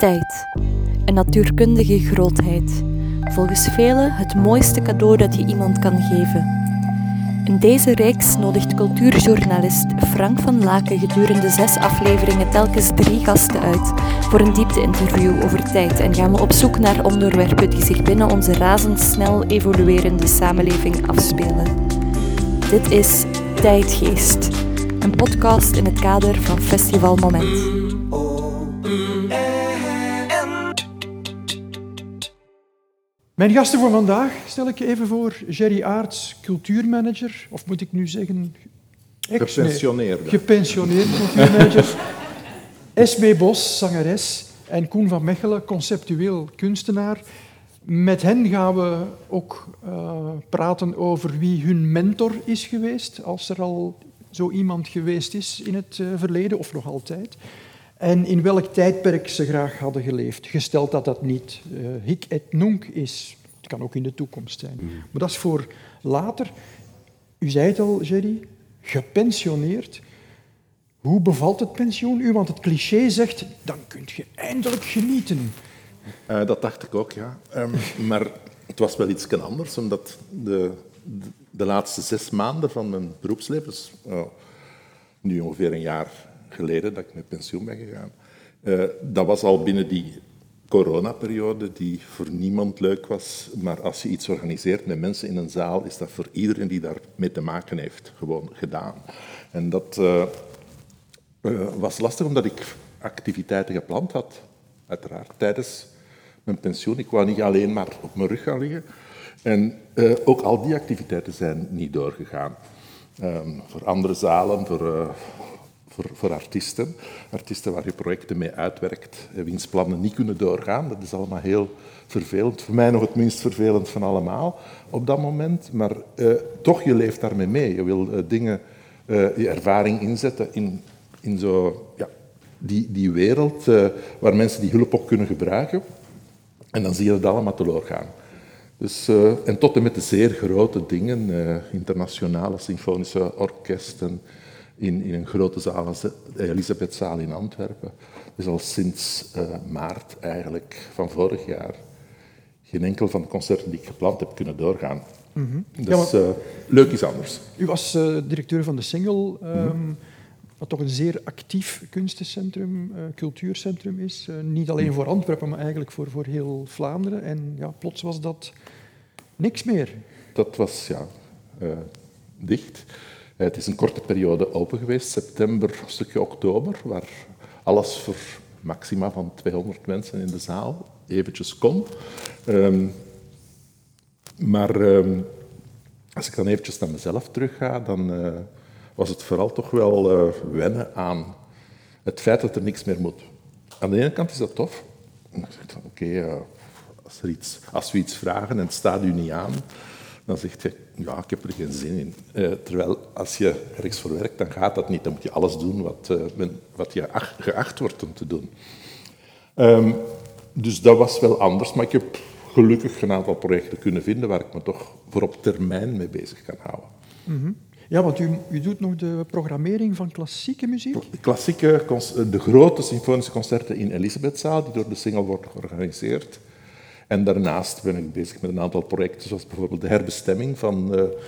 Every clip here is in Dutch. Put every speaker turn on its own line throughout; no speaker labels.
Tijd. Een natuurkundige grootheid. Volgens velen het mooiste cadeau dat je iemand kan geven. In deze reeks nodigt cultuurjournalist Frank van Laken gedurende zes afleveringen telkens drie gasten uit voor een diepte-interview over tijd en gaan we op zoek naar onderwerpen die zich binnen onze razendsnel evoluerende samenleving afspelen. Dit is Tijdgeest, een podcast in het kader van Festival Moment.
Mijn gasten voor vandaag stel ik even voor. Jerry Aarts, cultuurmanager, of moet ik nu zeggen... ex- nee, gepensioneerd cultuurmanager. Esme Bos, zangeres. En Koen van Mechelen, conceptueel kunstenaar. Met hen gaan we ook eh, praten over wie hun mentor is geweest, als er al zo iemand geweest is in het eh, verleden, of nog altijd. En in welk tijdperk ze graag hadden geleefd, gesteld dat dat niet eh, hic et nunc is. Het kan ook in de toekomst zijn. Maar dat is voor later. U zei het al, Jerry, gepensioneerd. Hoe bevalt het pensioen u? Want het cliché zegt, dan kunt je eindelijk genieten.
Eh, dat dacht ik ook, ja. Ehm, maar het was wel iets anders, omdat de, de, de laatste zes maanden van mijn beroepsleven, dus, eh, nu ongeveer een jaar geleden dat ik met pensioen ben gegaan, eh, dat was al binnen die coronaperiode die voor niemand leuk was. Maar als je iets organiseert met mensen in een zaal, is dat voor iedereen die daarmee te maken heeft gewoon gedaan. En dat eh, eh, was lastig omdat ik activiteiten gepland had, uiteraard, tijdens mijn pensioen. Ik wou niet alleen maar op mijn rug gaan liggen. En ook al die activiteiten zijn niet doorgegaan. Ehm, voor andere zalen, voor, voor, artiesten. Artiesten waar je projecten mee uitwerkt, eh, wiens plannen niet kunnen doorgaan. Dat is allemaal heel vervelend. Voor mij nog het minst vervelend van allemaal op dat moment. Maar eh, toch, je leeft daarmee mee. Je wil eh, dingen, je ervaring inzetten in, in zo, ja, die, die wereld waar mensen die hulp ook kunnen gebruiken. En dan zie je het allemaal doorgaan. Dus, eh, en tot en met de zeer grote dingen, internationale symfonische orkesten in, in een grote zaal als de Elisabethzaal in Antwerpen. Dus al sinds eh, maart eigenlijk van vorig jaar geen enkel van de concerten die ik gepland heb kunnen doorgaan. Dus
Ja, want-
eh, leuk is anders.
U was eh, directeur van de Single, ehm, wat toch een zeer actief kunstencentrum, cultuurcentrum is. Niet alleen voor Antwerpen, maar eigenlijk voor, voor heel Vlaanderen. En ja, plots was dat niks meer.
Dat was ja, dicht. Eh, het is een korte periode open geweest, september, stukje oktober, waar alles voor maxima van 200 mensen in de zaal eventjes kon. Ehm, maar ehm, als ik dan eventjes naar mezelf terugga, dan eh, was het vooral toch wel eh, wennen aan het feit dat er niks meer moet. Aan de ene kant is dat tof. Oké, eh, als, er iets- als we iets vragen en het staat u niet aan, dan zeg je, ja, ik heb er geen zin in. Eh, terwijl als je ergens voor werkt, dan gaat dat niet. Dan moet je alles doen wat, eh, men- wat je ach- geacht wordt om te doen. Ehm, dus dat was wel anders, maar ik heb gelukkig een aantal projecten kunnen vinden waar ik me toch voor op termijn mee bezig kan houden.
Ja, want u, u doet nog de programmering van klassieke muziek.
De klassieke, cons- de grote symfonische concerten in Elisabethzaal, die door de Single worden georganiseerd. En daarnaast ben ik bezig met een aantal projecten, zoals bijvoorbeeld de herbestemming van de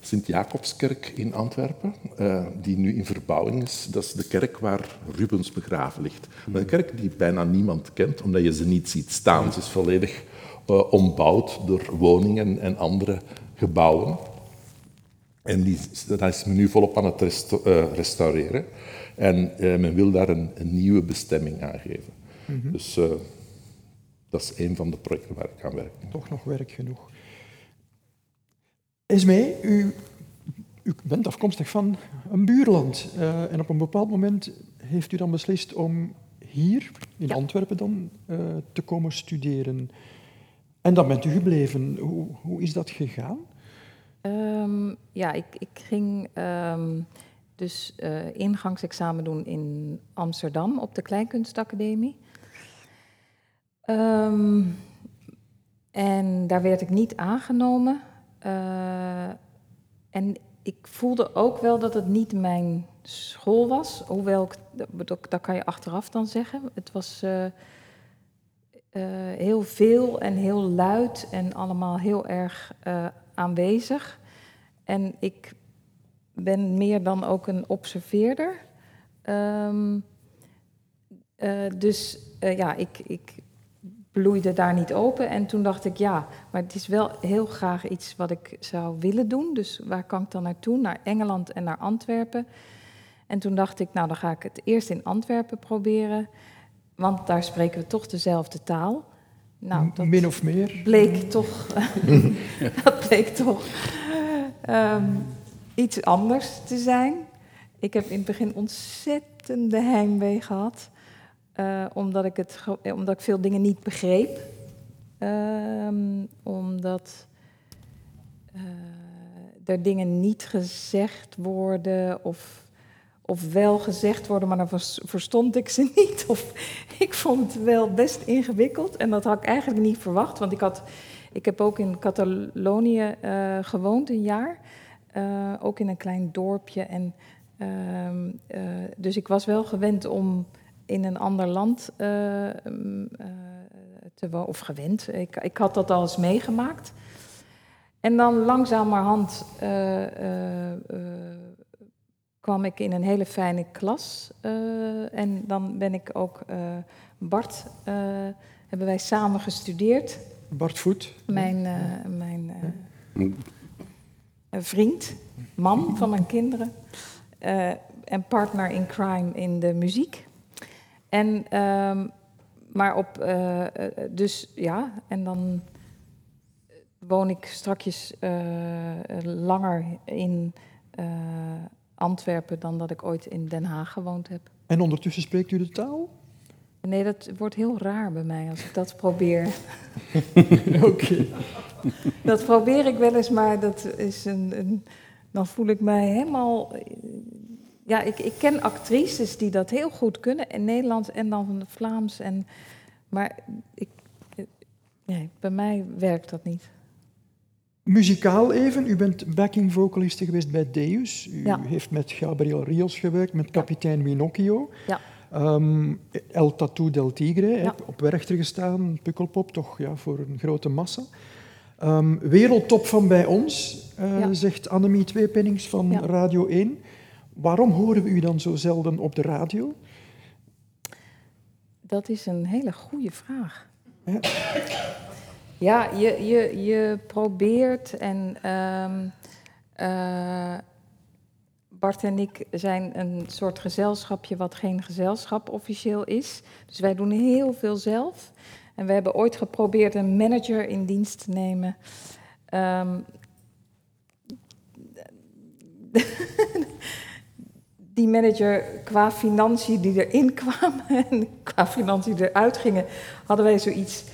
Sint-Jacobskerk in Antwerpen, eh, die nu in verbouwing is. Dat is de kerk waar Rubens begraven ligt. Maar een kerk die bijna niemand kent, omdat je ze niet ziet staan. Ze is volledig eh, ombouwd door woningen en andere gebouwen. En die, dat is men nu volop aan het restaureren. En men wil daar een, een nieuwe bestemming aan geven. Dus eh, dat is een van de projecten waar ik aan werk.
Toch nog werk genoeg. Esmee, u, u bent afkomstig van een buurland. eh, en op een bepaald moment heeft u dan beslist om hier, in Antwerpen dan, eh, te komen studeren. En dan bent u gebleven. Hoe, hoe is dat gegaan?
Ehm, ja, ik, ik ging ehm, dus eh, ingangsexamen doen in Amsterdam op de Kleinkunstacademie. Ehm, en daar werd ik niet aangenomen. Eh, en ik voelde ook wel dat het niet mijn school was. Hoewel, ik, dat, kan je achteraf dan zeggen. Het was, eh, heel veel en heel luid en allemaal heel erg aanwezig. En ik ben meer dan ook een observeerder. Ehm, dus ja, ik, ik bloeide daar niet open. En toen dacht ik, ja, maar het is wel heel graag iets wat ik zou willen doen. Dus waar kan ik dan naartoe? Naar Engeland en naar Antwerpen. En toen dacht ik, nou dan ga ik het eerst in Antwerpen proberen. Want daar spreken we toch dezelfde taal.
Nou, dat Min of meer.
Bleek toch, dat bleek toch ehm, iets anders te zijn. Ik heb in het begin ontzettende heimwee gehad. Uh, omdat, ik het, omdat ik veel dingen niet begreep. Um, omdat uh, er dingen niet gezegd worden of, of wel gezegd worden, maar dan verstond ik ze niet. Of ik vond het wel best ingewikkeld en dat had ik eigenlijk niet verwacht. Want ik, had, ik heb ook in Catalonië gewoond een jaar, ook in een klein dorpje. En, ehm, dus ik was wel gewend om in een ander land uh, te wonen, of gewend. Ik, ik had dat al eens meegemaakt. En dan langzamerhand uh, kwam ik in een hele fijne klas. en dan ben ik ook Bart, hebben wij samen gestudeerd.
Bart Voet.
Mijn, mijn vriend, man van mijn kinderen. en partner in crime in de muziek. En, ehm, maar op, uh, dus ja, en dan woon ik strakjes uh, langer in Antwerpen dan dat ik ooit in Den Haag gewoond heb.
En ondertussen spreekt u de taal?
Nee, dat wordt heel raar bij mij als ik dat probeer.
Oké.
Dat probeer ik wel eens, maar dat is een, een, dan voel ik mij helemaal ja, ik, ik ken actrices die dat heel goed kunnen in Nederlands en dan van het Vlaams. En, maar ik, nee, bij mij werkt dat niet.
Muzikaal even, u bent backing vocaliste geweest bij Deus. U heeft met Gabriel Rios gewerkt, met kapitein Winocchio.
Ja.
Um, El Tattoo del Tigre, op Werchter gestaan, Pukkelpop, toch ja, voor een grote massa. Um, wereldtop van bij ons, uh, zegt Annemie Tweepennings van Radio 1. Waarom horen we u dan zo zelden op de radio?
Dat is een hele goede vraag. Ja, ja je, je, je probeert en um, uh, Bart en ik zijn een soort gezelschapje wat geen gezelschap officieel is. Dus wij doen heel veel zelf. En we hebben ooit geprobeerd een manager in dienst te nemen. Um, die manager qua financiën die erin kwamen en qua financiën die eruit gingen, hadden wij zoiets.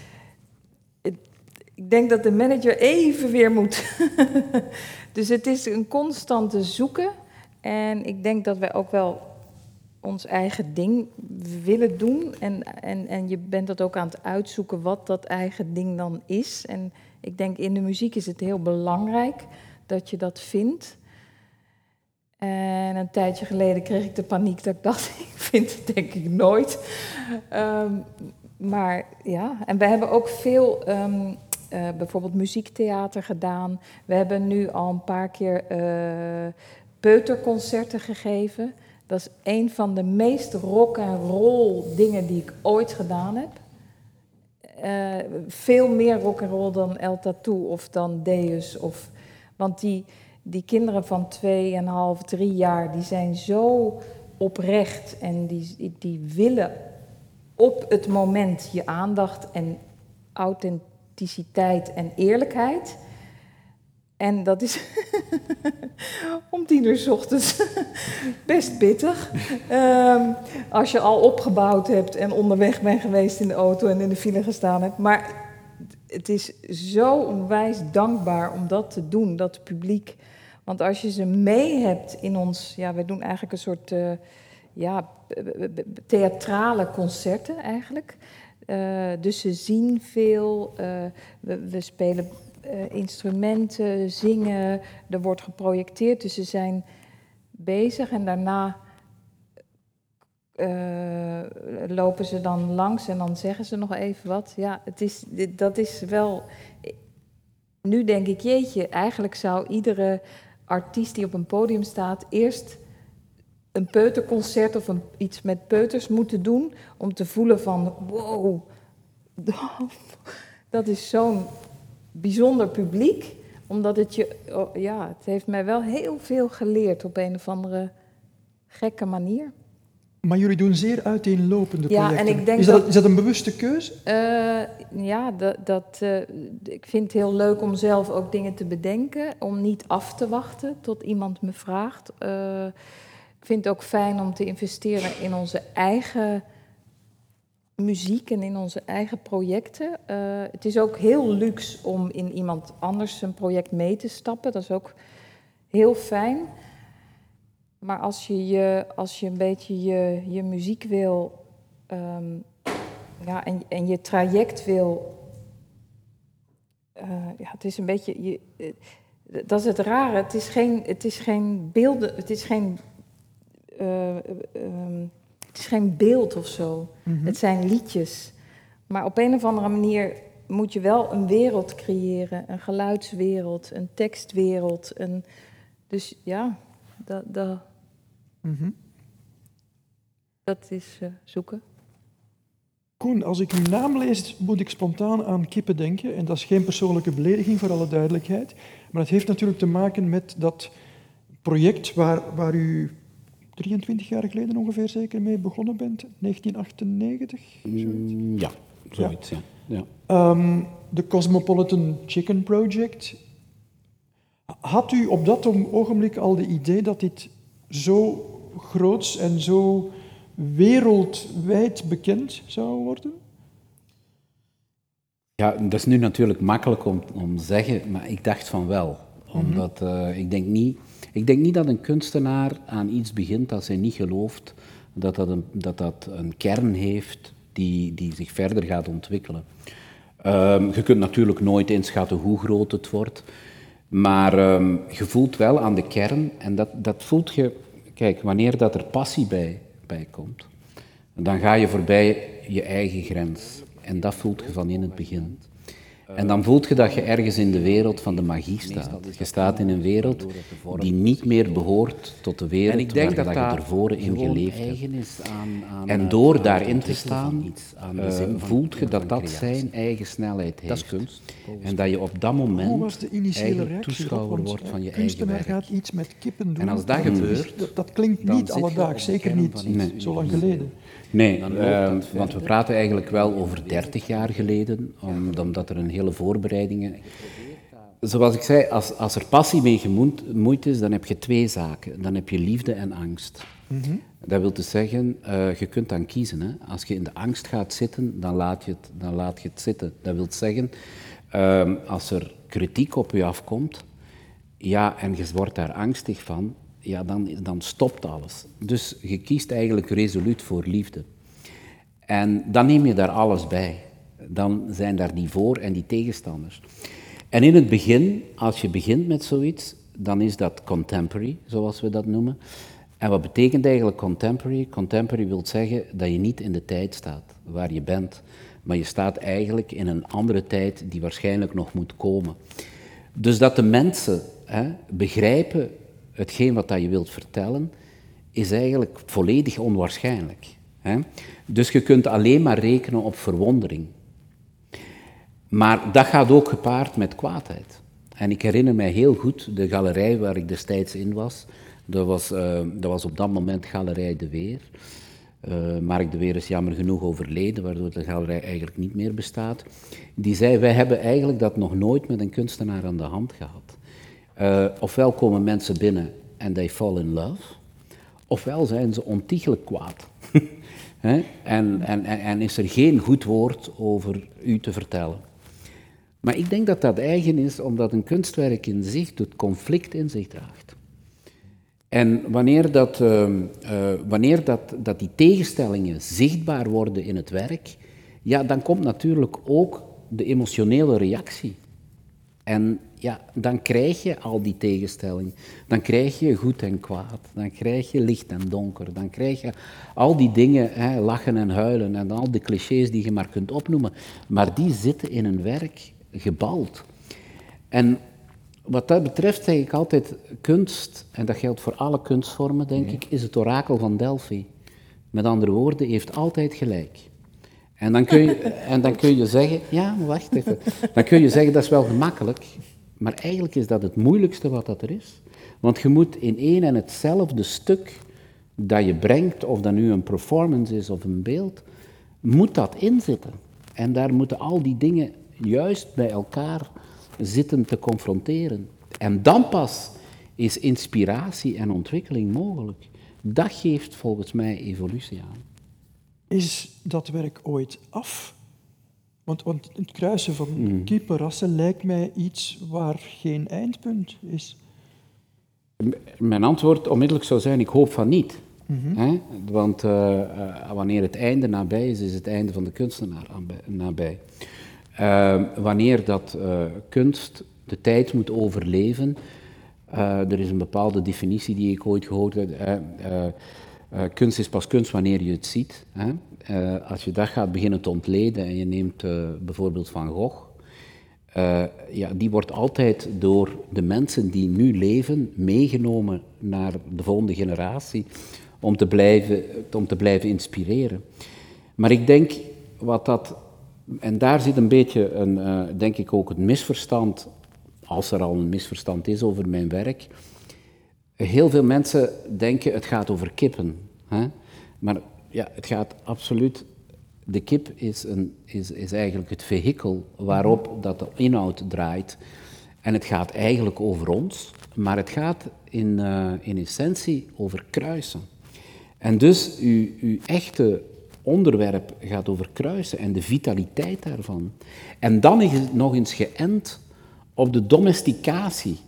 Ik denk dat de manager even weer moet. dus het is een constante zoeken. En ik denk dat wij ook wel ons eigen ding willen doen. En, en, en je bent dat ook aan het uitzoeken wat dat eigen ding dan is. En ik denk in de muziek is het heel belangrijk dat je dat vindt. En een tijdje geleden kreeg ik de paniek dat ik dacht, ik vind het denk ik nooit. Ehm, maar ja, en we hebben ook veel um, uh, bijvoorbeeld muziektheater gedaan. We hebben nu al een paar keer uh, peuterconcerten gegeven. Dat is een van de meest rock en roll dingen die ik ooit gedaan heb. Uh, veel meer rock en roll dan El Tattoo of dan Deus. Of, want die, die kinderen van 2,5, 3 jaar, die zijn zo oprecht en die, die willen op het moment je aandacht en authenticiteit en eerlijkheid. En dat is om tien uur s ochtends best pittig. Um, als je al opgebouwd hebt en onderweg bent geweest in de auto en in de file gestaan hebt. Maar het is zo onwijs dankbaar om dat te doen, dat publiek want als je ze mee hebt in ons, ja, we doen eigenlijk een soort uh, ja, theatrale concerten eigenlijk. Uh, dus ze zien veel, uh, we, we, spelen instrumenten, zingen, er wordt geprojecteerd. Dus ze zijn bezig en daarna lopen ze dan langs en dan zeggen ze nog even wat. Ja, het is, dat is wel. Nu denk ik, jeetje, eigenlijk zou iedere artiest die op een podium staat eerst een peuterconcert of een, iets met peuters moeten doen om te voelen van wow, dat is zo'n bijzonder publiek, omdat het je, oh, ja, het heeft mij wel heel veel geleerd op een of andere gekke manier.
Maar jullie doen zeer uiteenlopende
ja,
projecten.
En ik denk
is, dat, is dat een bewuste keuze?
Uh, ja, dat, dat uh, ik vind het heel leuk om zelf ook dingen te bedenken. Om niet af te wachten tot iemand me vraagt. Uh, ik vind het ook fijn om te investeren in onze eigen muziek en in onze eigen projecten. het is ook heel luxe om in iemand anders een project mee te stappen. Dat is ook heel fijn. Maar als je, je, als je een beetje je, je muziek wil um, ja, en, en je traject wil. Uh, ja, het is een beetje. Je, uh, dat is het rare. Het is geen, het is geen beelden. Het is geen. Uh, um, het is geen beeld of zo. Mm -hmm. Het zijn liedjes. Maar op een of andere manier moet je wel een wereld creëren. Een geluidswereld, een tekstwereld. Een, dus ja, dat, dat, mm -hmm. dat is uh, zoeken.
Koen, als ik uw naam lees, moet ik spontaan aan kippen denken. En dat is geen persoonlijke belediging, voor alle duidelijkheid. Maar het heeft natuurlijk te maken met dat project waar, waar u 23 jaar geleden ongeveer zeker mee begonnen bent. 1998?
Mm, ja, zoiets, ja. ja.
ja. Um, de Cosmopolitan Chicken Project. Had u op dat ogenblik al de idee dat dit zo groots en zo wereldwijd bekend zou worden?
Ja, dat is nu natuurlijk makkelijk om, om te zeggen, maar ik dacht van wel. Omdat uh, ik, denk niet, ik denk niet dat een kunstenaar aan iets begint als hij niet gelooft dat dat een, dat dat een kern heeft die, die zich verder gaat ontwikkelen. Um, je kunt natuurlijk nooit inschatten hoe groot het wordt, maar um, je voelt wel aan de kern, en dat, dat voelt je, kijk, wanneer dat er passie bij, bij komt, dan ga je voorbij je eigen grens. En dat voelt je van in het begin. En dan voelt je dat je ergens in de wereld van de magie staat. Je staat in een wereld die niet meer behoort tot de wereld en ik denk waar dat, dat je ervoor in geleefd hebt. En door daarin te staan, uh, voelt je dat dat zijn eigen snelheid heeft. Dat is kunst. En dat je op dat moment eigenlijk toeschouwer wordt van je eigen werk.
gaat iets met kippen doen.
En als dat gebeurt...
Dat, dat klinkt niet alledaags, zeker niet zo lang geleden.
Nee, uh, want we praten eigenlijk wel over 30 jaar geleden, omdat er een hele voorbereidingen... Zoals ik zei, als, als er passie mee gemoeid is, dan heb je twee zaken. Dan heb je liefde en angst. Mm -hmm. Dat wil dus zeggen, uh, je kunt dan kiezen. Hè. Als je in de angst gaat zitten, dan laat je het, dan laat je het zitten. Dat wil zeggen, uh, als er kritiek op je afkomt, ja, en je wordt daar angstig van, ja, dan, dan stopt alles. Dus je kiest eigenlijk resoluut voor liefde. En dan neem je daar alles bij. Dan zijn daar die voor- en die tegenstanders. En in het begin, als je begint met zoiets, dan is dat contemporary, zoals we dat noemen. En wat betekent eigenlijk contemporary? Contemporary wil zeggen dat je niet in de tijd staat waar je bent, maar je staat eigenlijk in een andere tijd die waarschijnlijk nog moet komen. Dus dat de mensen hè, begrijpen hetgeen wat dat je wilt vertellen, is eigenlijk volledig onwaarschijnlijk. Hè? Dus je kunt alleen maar rekenen op verwondering. Maar dat gaat ook gepaard met kwaadheid. En ik herinner mij heel goed de galerij waar ik destijds in was. Dat was, uh, dat was op dat moment Galerij De Weer. Uh, Mark De Weer is jammer genoeg overleden, waardoor de galerij eigenlijk niet meer bestaat. Die zei, wij hebben eigenlijk dat nog nooit met een kunstenaar aan de hand gehad. Uh, ofwel komen mensen binnen en they fall in love, ofwel zijn ze ontiegelijk kwaad. en, en, en, en is er geen goed woord over u te vertellen. Maar ik denk dat dat eigen is omdat een kunstwerk in zich het conflict in zich draagt. En wanneer, dat, uh, uh, wanneer dat, dat die tegenstellingen zichtbaar worden in het werk, ja, dan komt natuurlijk ook de emotionele reactie. En ja, dan krijg je al die tegenstelling. Dan krijg je goed en kwaad. Dan krijg je licht en donker. Dan krijg je al die dingen, hè, lachen en huilen en al die clichés die je maar kunt opnoemen. Maar die zitten in een werk gebald. En wat dat betreft zeg ik altijd, kunst, en dat geldt voor alle kunstvormen, denk ik, is het orakel van Delphi. Met andere woorden, heeft altijd gelijk. En dan kun je, en dan kun je zeggen, ja, wacht even. Dan kun je zeggen, dat is wel gemakkelijk. Maar eigenlijk is dat het moeilijkste wat dat er is. Want je moet in één en hetzelfde stuk dat je brengt, of dat nu een performance is of een beeld, moet dat inzitten. En daar moeten al die dingen juist bij elkaar zitten te confronteren. En dan pas is inspiratie en ontwikkeling mogelijk. Dat geeft volgens mij evolutie aan.
Is dat werk ooit af? Want, want het kruisen van mm. kieperrassen lijkt mij iets waar geen eindpunt is.
Mijn antwoord onmiddellijk zou zijn, ik hoop van niet. Mhm. Want uh, uh, wanneer het einde nabij is, is het einde van de kunstenaar nabij. Uh, wanneer dat uh, kunst de tijd moet overleven, er is een bepaalde definitie die ik ooit gehoord heb. Kunst is pas kunst wanneer je het ziet. Hè? als je dat gaat beginnen te ontleden en je neemt bijvoorbeeld Van Gogh, ja, die wordt altijd door de mensen die nu leven meegenomen naar de volgende generatie om te blijven, om te blijven inspireren. Maar ik denk wat dat en daar zit een beetje, een, denk ik, ook het misverstand, als er al een misverstand is over mijn werk. Heel veel mensen denken het gaat over kippen. Hè? Maar ja, het gaat absoluut. De kip is, een, is, is eigenlijk het vehikel waarop dat de inhoud draait. En het gaat eigenlijk over ons, maar het gaat in, uh, in essentie over kruisen. En dus uw, uw echte onderwerp gaat over kruisen en de vitaliteit daarvan. En dan is het nog eens geënt op de domesticatie,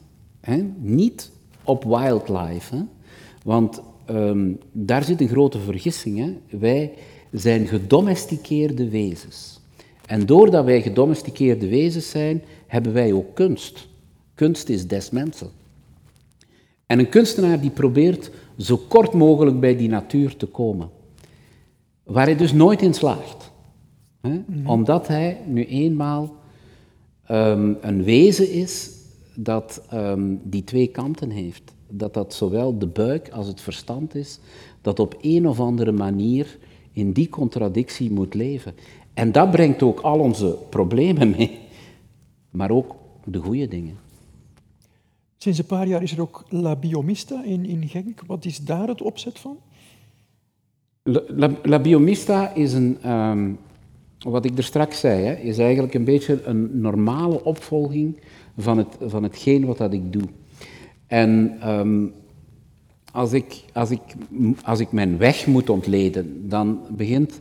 niet op wildlife. Hè? Want um, daar zit een grote vergissing. Hè? Wij zijn gedomesticeerde wezens. En doordat wij gedomesticeerde wezens zijn, hebben wij ook kunst. Kunst is des mensen. En een kunstenaar die probeert zo kort mogelijk bij die natuur te komen. Waar hij dus nooit in slaagt. Hè? Mhm. Omdat hij nu eenmaal um, een wezen is dat um, die twee kanten heeft. Dat dat zowel de buik als het verstand is, dat op een of andere manier in die contradictie moet leven. En dat brengt ook al onze problemen mee, maar ook de goede dingen.
Sinds een paar jaar is er ook La Biomista in, in Genk. Wat is daar het opzet van?
La, la biomista is een, um, wat ik er straks zei, hè, is eigenlijk een beetje een normale opvolging van, het, van hetgeen wat dat ik doe. En um, als, ik, als, ik, als ik mijn weg moet ontleden, dan begint,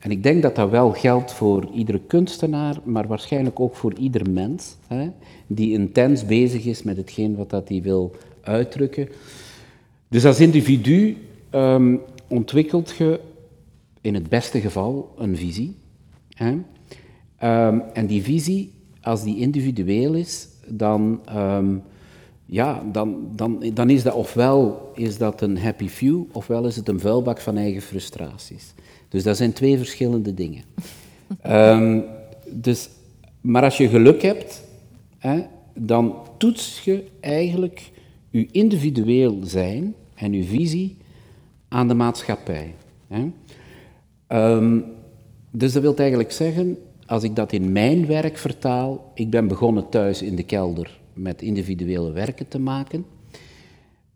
en ik denk dat dat wel geldt voor iedere kunstenaar, maar waarschijnlijk ook voor ieder mens, hè, die intens bezig is met hetgeen wat dat hij wil uitdrukken. Dus als individu um, ontwikkelt je in het beste geval een visie. Hè? Um, en die visie, als die individueel is, dan, um, ja, dan, dan, dan is dat ofwel is dat een happy few, ofwel is het een vuilbak van eigen frustraties. Dus dat zijn twee verschillende dingen. um, dus, maar als je geluk hebt, hè, dan toets je eigenlijk je individueel zijn en je visie aan de maatschappij. Hè. Um, dus dat wil eigenlijk zeggen, als ik dat in mijn werk vertaal, ik ben begonnen thuis in de kelder met individuele werken te maken.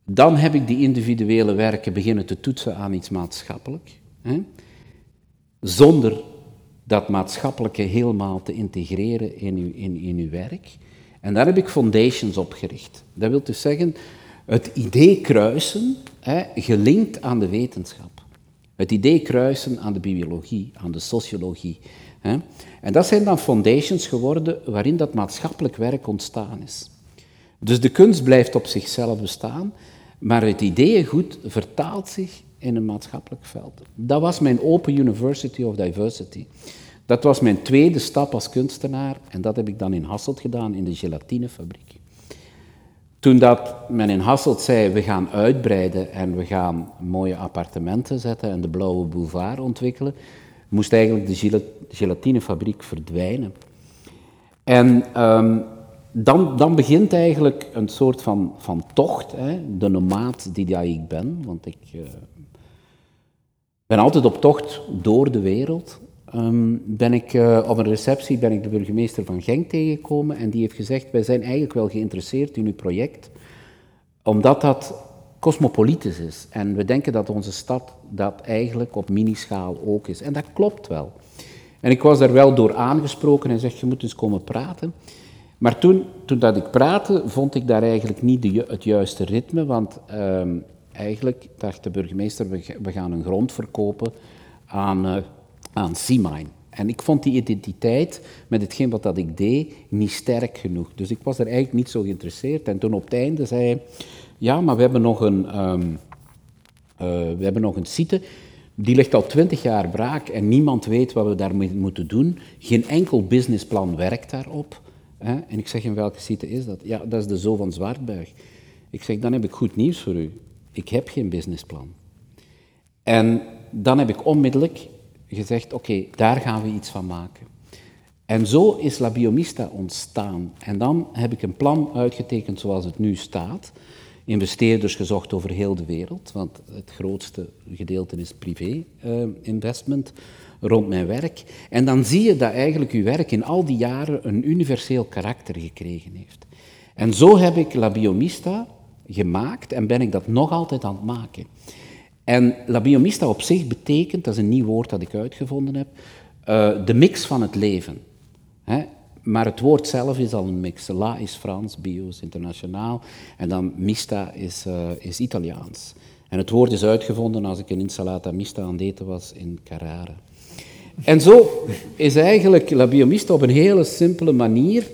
Dan heb ik die individuele werken beginnen te toetsen aan iets maatschappelijk. Hè, zonder dat maatschappelijke helemaal te integreren in uw, in, in uw werk. En daar heb ik foundations opgericht. Dat wil dus zeggen, het idee kruisen, hè, gelinkt aan de wetenschap. Het idee kruisen aan de biologie, aan de sociologie. Hè. En dat zijn dan foundations geworden waarin dat maatschappelijk werk ontstaan is. Dus de kunst blijft op zichzelf bestaan, maar het ideeëngoed vertaalt zich in een maatschappelijk veld. Dat was mijn Open University of Diversity. Dat was mijn tweede stap als kunstenaar en dat heb ik dan in Hasselt gedaan, in de gelatinefabriek. Toen dat men in Hasselt zei, we gaan uitbreiden en we gaan mooie appartementen zetten en de Blauwe Boulevard ontwikkelen, moest eigenlijk de gelatinefabriek verdwijnen. En um, dan, dan begint eigenlijk een soort van, van tocht, hè, de nomaat die ik ben, want ik uh, ben altijd op tocht door de wereld. Um, ben ik, uh, op een receptie ben ik de burgemeester van Genk tegengekomen en die heeft gezegd, wij zijn eigenlijk wel geïnteresseerd in uw project, omdat dat cosmopolitisch is. En we denken dat onze stad dat eigenlijk op minischaal ook is. En dat klopt wel. En ik was daar wel door aangesproken en zeg, je moet eens komen praten. Maar toen, toen dat ik praatte, vond ik daar eigenlijk niet de, het juiste ritme, want ehm, eigenlijk dacht de burgemeester, we, gaan een grond verkopen aan, uh, aan Seamine. En ik vond die identiteit met hetgeen wat dat ik deed niet sterk genoeg. Dus ik was er eigenlijk niet zo geïnteresseerd. En toen op het einde zei hij, ja, maar we hebben nog een, um, uh, we hebben nog een site, die ligt al twintig jaar braak en niemand weet wat we daar moeten doen. Geen enkel businessplan werkt daarop. Hè? En ik zeg, in welke site is dat? Ja, dat is de Zo van Zwaardberg. Ik zeg, dan heb ik goed nieuws voor u. Ik heb geen businessplan. En dan heb ik onmiddellijk gezegd, oké, daar gaan we iets van maken. En zo is La Biomista ontstaan. En dan heb ik een plan uitgetekend zoals het nu staat. Investeerders gezocht over heel de wereld, want het grootste gedeelte is privé-investment. Uh, rond mijn werk. En dan zie je dat eigenlijk uw werk in al die jaren een universeel karakter gekregen heeft. En zo heb ik La Biomista gemaakt en ben ik dat nog altijd aan het maken. En La Biomista op zich betekent, dat is een nieuw woord dat ik uitgevonden heb, uh, de mix van het leven. Maar het woord zelf is al een mix. La is Frans, bio is internationaal en dan mista is, uh, is Italiaans. En het woord is uitgevonden als ik een insalata mista aan het eten was in Carrara. En zo is eigenlijk La Biomista op een hele simpele manier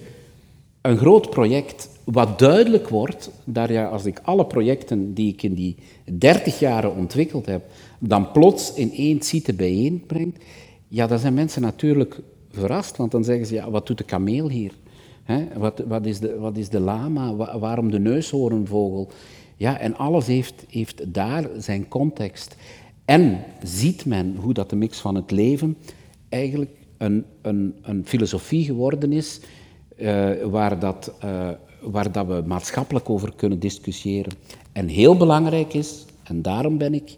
een groot project. Wat duidelijk wordt, dat ja, als ik alle projecten die ik in die 30 jaren ontwikkeld heb, dan plots in één site bijeenbreng, ja, dan zijn mensen natuurlijk verrast, want dan zeggen ze, ja, wat doet de kameel hier? wat, wat, is de, wat is de lama? waarom de neushoornvogel? Ja, en alles heeft, heeft daar zijn context. En ziet men hoe dat de mix van het leven eigenlijk een, een, een filosofie geworden is uh, waar, dat, uh, waar dat we maatschappelijk over kunnen discussiëren. En heel belangrijk is, en daarom, ben ik,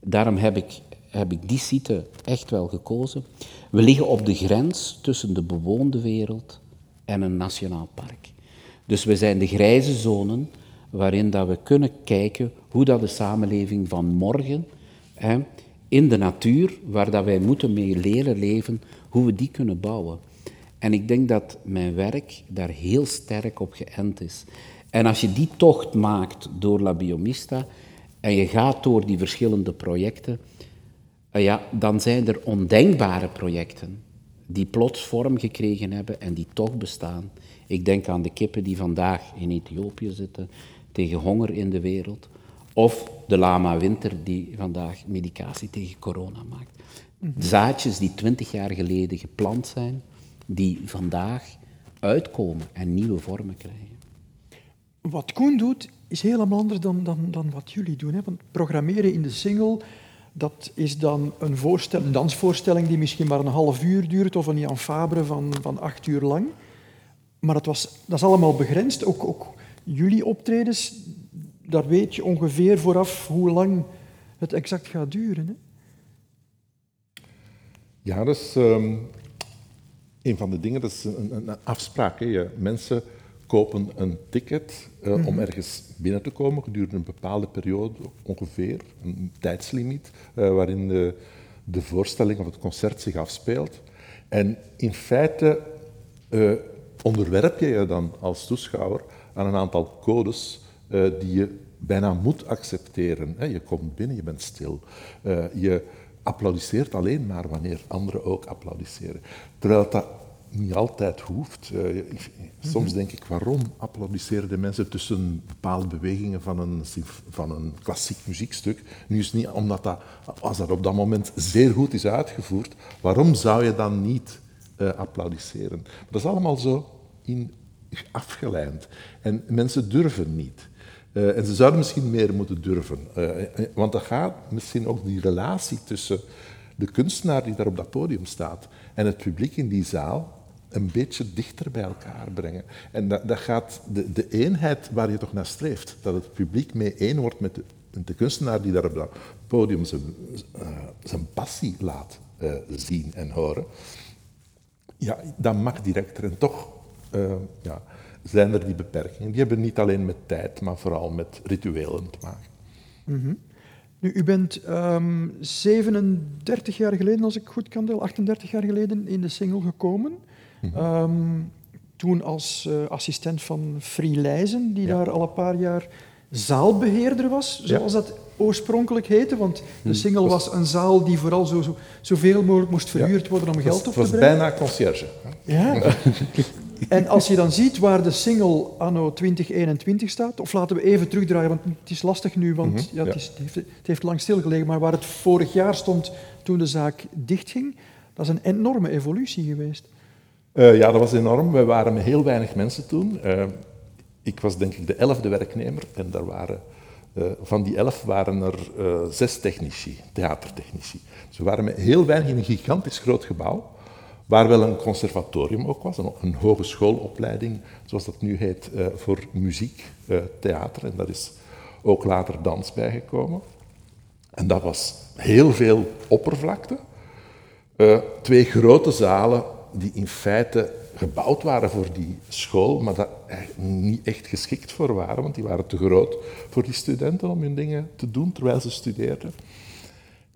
daarom heb, ik, heb ik die site echt wel gekozen, we liggen op de grens tussen de bewoonde wereld en een nationaal park. Dus we zijn de grijze zonen waarin dat we kunnen kijken hoe dat de samenleving van morgen hè, in de natuur, waar dat wij moeten mee leren leven, hoe we die kunnen bouwen. En ik denk dat mijn werk daar heel sterk op geënt is. En als je die tocht maakt door La Biomista en je gaat door die verschillende projecten, ja, dan zijn er ondenkbare projecten die plots vorm gekregen hebben en die toch bestaan. Ik denk aan de kippen die vandaag in Ethiopië zitten tegen honger in de wereld. Of de lama winter die vandaag medicatie tegen corona maakt. Zaadjes die twintig jaar geleden geplant zijn, die vandaag uitkomen en nieuwe vormen krijgen.
Wat Koen doet, is helemaal anders dan, dan, dan wat jullie doen. Hè? Want programmeren in de single, dat is dan een, voorstel, een dansvoorstelling die misschien maar een half uur duurt, of een Jan Fabre van, van acht uur lang. Maar dat, was, dat is allemaal begrensd. Ook, ook jullie optredens, daar weet je ongeveer vooraf hoe lang het exact gaat duren. Hè?
Ja, dat is um, een van de dingen, dat is een, een afspraak. Hè. Mensen kopen een ticket uh, mm -hmm. om mhm. ergens binnen te komen gedurende een bepaalde periode, ongeveer, een tijdslimiet, uh, waarin de, de, voorstelling of het concert zich afspeelt. En in feite uh, onderwerp je je dan als toeschouwer aan een aantal codes die je bijna moet accepteren. Je komt binnen, je bent stil. Je applaudisseert alleen maar wanneer anderen ook applaudisseren. Terwijl dat niet altijd hoeft. Uh, soms denk ik, waarom applaudisseren de mensen tussen bepaalde bewegingen van een, van een klassiek muziekstuk? Nu is het niet omdat dat, als dat op dat moment zeer goed is uitgevoerd, waarom zou je dan niet uh, applaudisseren? dat is allemaal zo in, afgeleid. En mensen durven niet. Uh, en ze zouden misschien meer moeten durven. want dan gaat misschien ook die relatie tussen de kunstenaar die daar op dat podium staat en het publiek in die zaal een beetje dichter bij elkaar brengen. En dat, dat gaat de, de, eenheid waar je toch naar streeft, dat het publiek mee één wordt met de, de kunstenaar die daar op dat podium zijn, uh, zijn passie laat uh, zien en horen, ja, dat mag directer. En toch uh, ja, zijn er die beperkingen. Die hebben niet alleen met tijd, maar vooral met rituelen te maken.
Mm. Nu, u bent um, ehm, 37 jaar geleden, als ik goed kan delen, 38 jaar geleden in de single gekomen. Mhm. Ehm, toen als uh, assistent van Frielijzen, die daar al een paar jaar zaalbeheerder was, zoals dat oorspronkelijk heette. Want de mhm. single was een zaal die vooral zo, zo, zoveel mogelijk moest verhuurd worden om geld op te brengen.
Het was bijna conciërge.
Ja. En als je dan ziet waar de single anno 2021 staat, of laten we even terugdraaien, want het is lastig nu, want mhm, ja, het, is, het, heeft, het, heeft, lang stilgelegen, maar waar het vorig jaar stond toen de zaak dichtging, dat is een enorme evolutie geweest.
Uh, ja, dat was enorm. We waren met heel weinig mensen toen. Uh, ik was denk ik de elfde werknemer en daar waren, uh, van die elf waren er zes technici, theatertechnici. Dus we waren met heel weinig in een gigantisch groot gebouw waar wel een conservatorium ook was, een, hogeschoolopleiding, zoals dat nu heet, uh, voor muziek, uh, theater. En daar is ook later dans bijgekomen. En dat was heel veel oppervlakte. Uh, twee grote zalen die in feite gebouwd waren voor die school, maar daar niet echt geschikt voor waren, want die waren te groot voor die studenten om hun dingen te doen terwijl ze studeerden.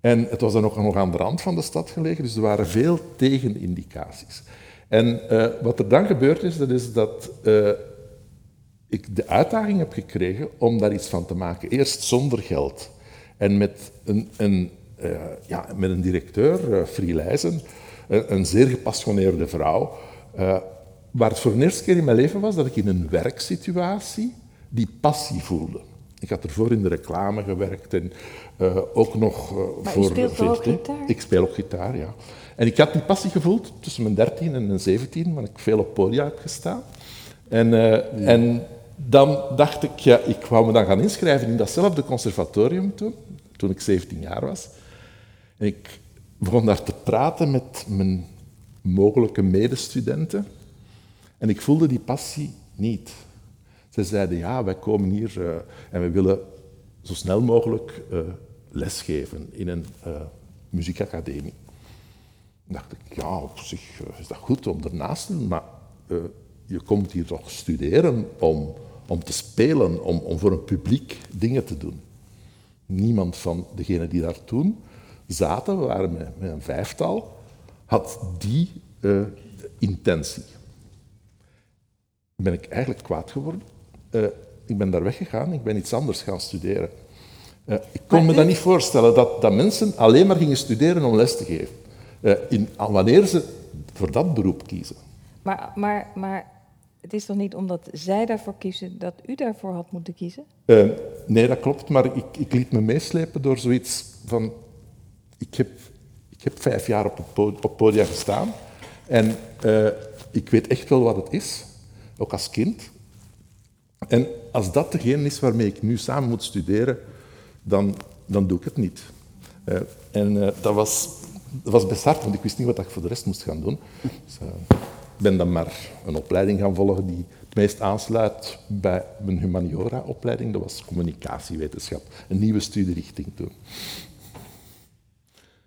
En het was dan ook nog aan de rand van de stad gelegen, dus er waren veel tegenindicaties. En uh, wat er dan gebeurd is, dat is dat uh, ik de uitdaging heb gekregen om daar iets van te maken. Eerst zonder geld en met een, een, uh, ja, met een directeur, Frielijzen, een, een, zeer gepassioneerde vrouw, waar het voor de eerste keer in mijn leven was dat ik in een werksituatie die passie voelde. Ik had ervoor in de reclame gewerkt en uh, ook nog uh,
maar
voor
speelt ook gitaar?
Ik speel ook gitaar, ja. En ik had die passie gevoeld tussen mijn 13 en mijn 17, want ik veel op podia heb gestaan. En, uh, ja. en dan dacht ik, ja, ik wou me dan gaan inschrijven in datzelfde conservatorium toen, toen ik 17 jaar was. En ik begon daar te praten met mijn mogelijke medestudenten. En ik voelde die passie niet. Ze zeiden, ja, wij komen hier uh, en we willen zo snel mogelijk uh, lesgeven in een uh, muziekacademie. Dan dacht ik, ja, op zich is dat goed om ernaast te doen, maar je komt hier toch studeren om, om te spelen, om, om voor een publiek dingen te doen. Niemand van degenen die daar toen zaten, we waren met, met een vijftal, had die intentie. Ben ik eigenlijk kwaad geworden uh, ik ben daar weggegaan, ik ben iets anders gaan studeren. Uh, ik kon me dat niet voorstellen, dat, dat mensen alleen maar gingen studeren om les te geven. Uh, in, wanneer ze voor dat beroep kiezen.
Maar, maar, maar het is toch niet omdat zij daarvoor kiezen dat u daarvoor had moeten kiezen?
nee, dat klopt, maar ik, ik liet me meeslepen door zoiets van... Ik heb, ik heb vijf jaar op het op podium gestaan en ik weet echt wel wat het is, ook als kind. En als dat degene is waarmee ik nu samen moet studeren, dan, dan doe ik het niet. Uh, en uh, dat, was, was best hard, want ik wist niet wat ik voor de rest moest gaan doen. Dus, uh, ik ben dan maar een opleiding gaan volgen die het meest aansluit bij mijn humaniora-opleiding. Dat was communicatiewetenschap, een nieuwe studierichting toen.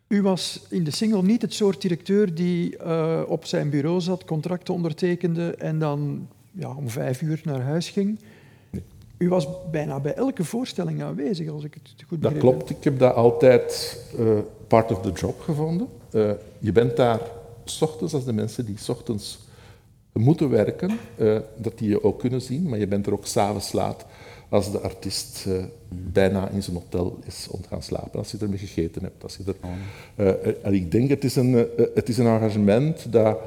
U was in de single niet het soort directeur die op zijn bureau zat, contracten ondertekende en dan ja, om vijf uur naar huis ging. U was bijna bij elke voorstelling aanwezig, als ik het goed
begreep. Dat klopt, ik heb dat altijd uh, part of the job gevonden. Uh, je bent daar s ochtends als de mensen die s ochtends moeten werken, uh, dat die je ook kunnen zien, maar je bent er ook s'avonds laat als de artiest bijna in zijn hotel is om te gaan slapen, als je ermee gegeten hebt. Als je er, en ik denk, het is een, het is een engagement dat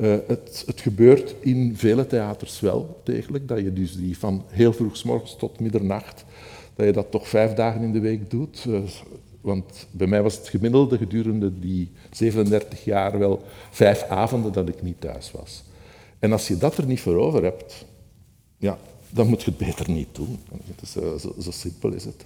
Uh, het, het, gebeurt in vele theaters wel degelijk, dat je dus die van heel vroeg morgens tot middernacht, dat je dat toch vijf dagen in de week doet. Uh, want bij mij was het gemiddelde gedurende die 37 jaar wel vijf avonden dat ik niet thuis was. En als je dat er niet voor over hebt, ja, dan moet je het beter niet doen. Dus, uh, zo, zo, simpel is het.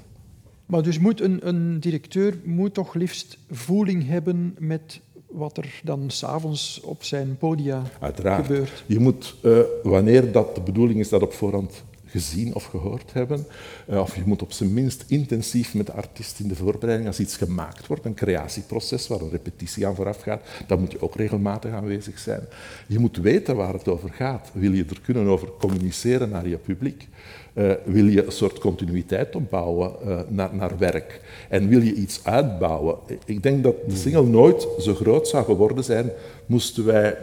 Maar dus moet een, een directeur moet toch liefst voeling hebben met wat er dan s'avonds op zijn podia
Uiteraard.
gebeurt.
Je moet, uh, wanneer dat de bedoeling is dat op voorhand gezien of gehoord hebben. Uh, of je moet op zijn minst intensief met de artiest in de voorbereiding, als iets gemaakt wordt, een creatieproces waar een repetitie aan vooraf gaat, dan moet je ook regelmatig aanwezig zijn. Je moet weten waar het over gaat. Wil je er kunnen over communiceren naar je publiek? Uh, wil je een soort continuïteit opbouwen uh, naar, naar werk? En wil je iets uitbouwen? Ik denk dat de single nooit zo groot zou geworden zijn, moesten wij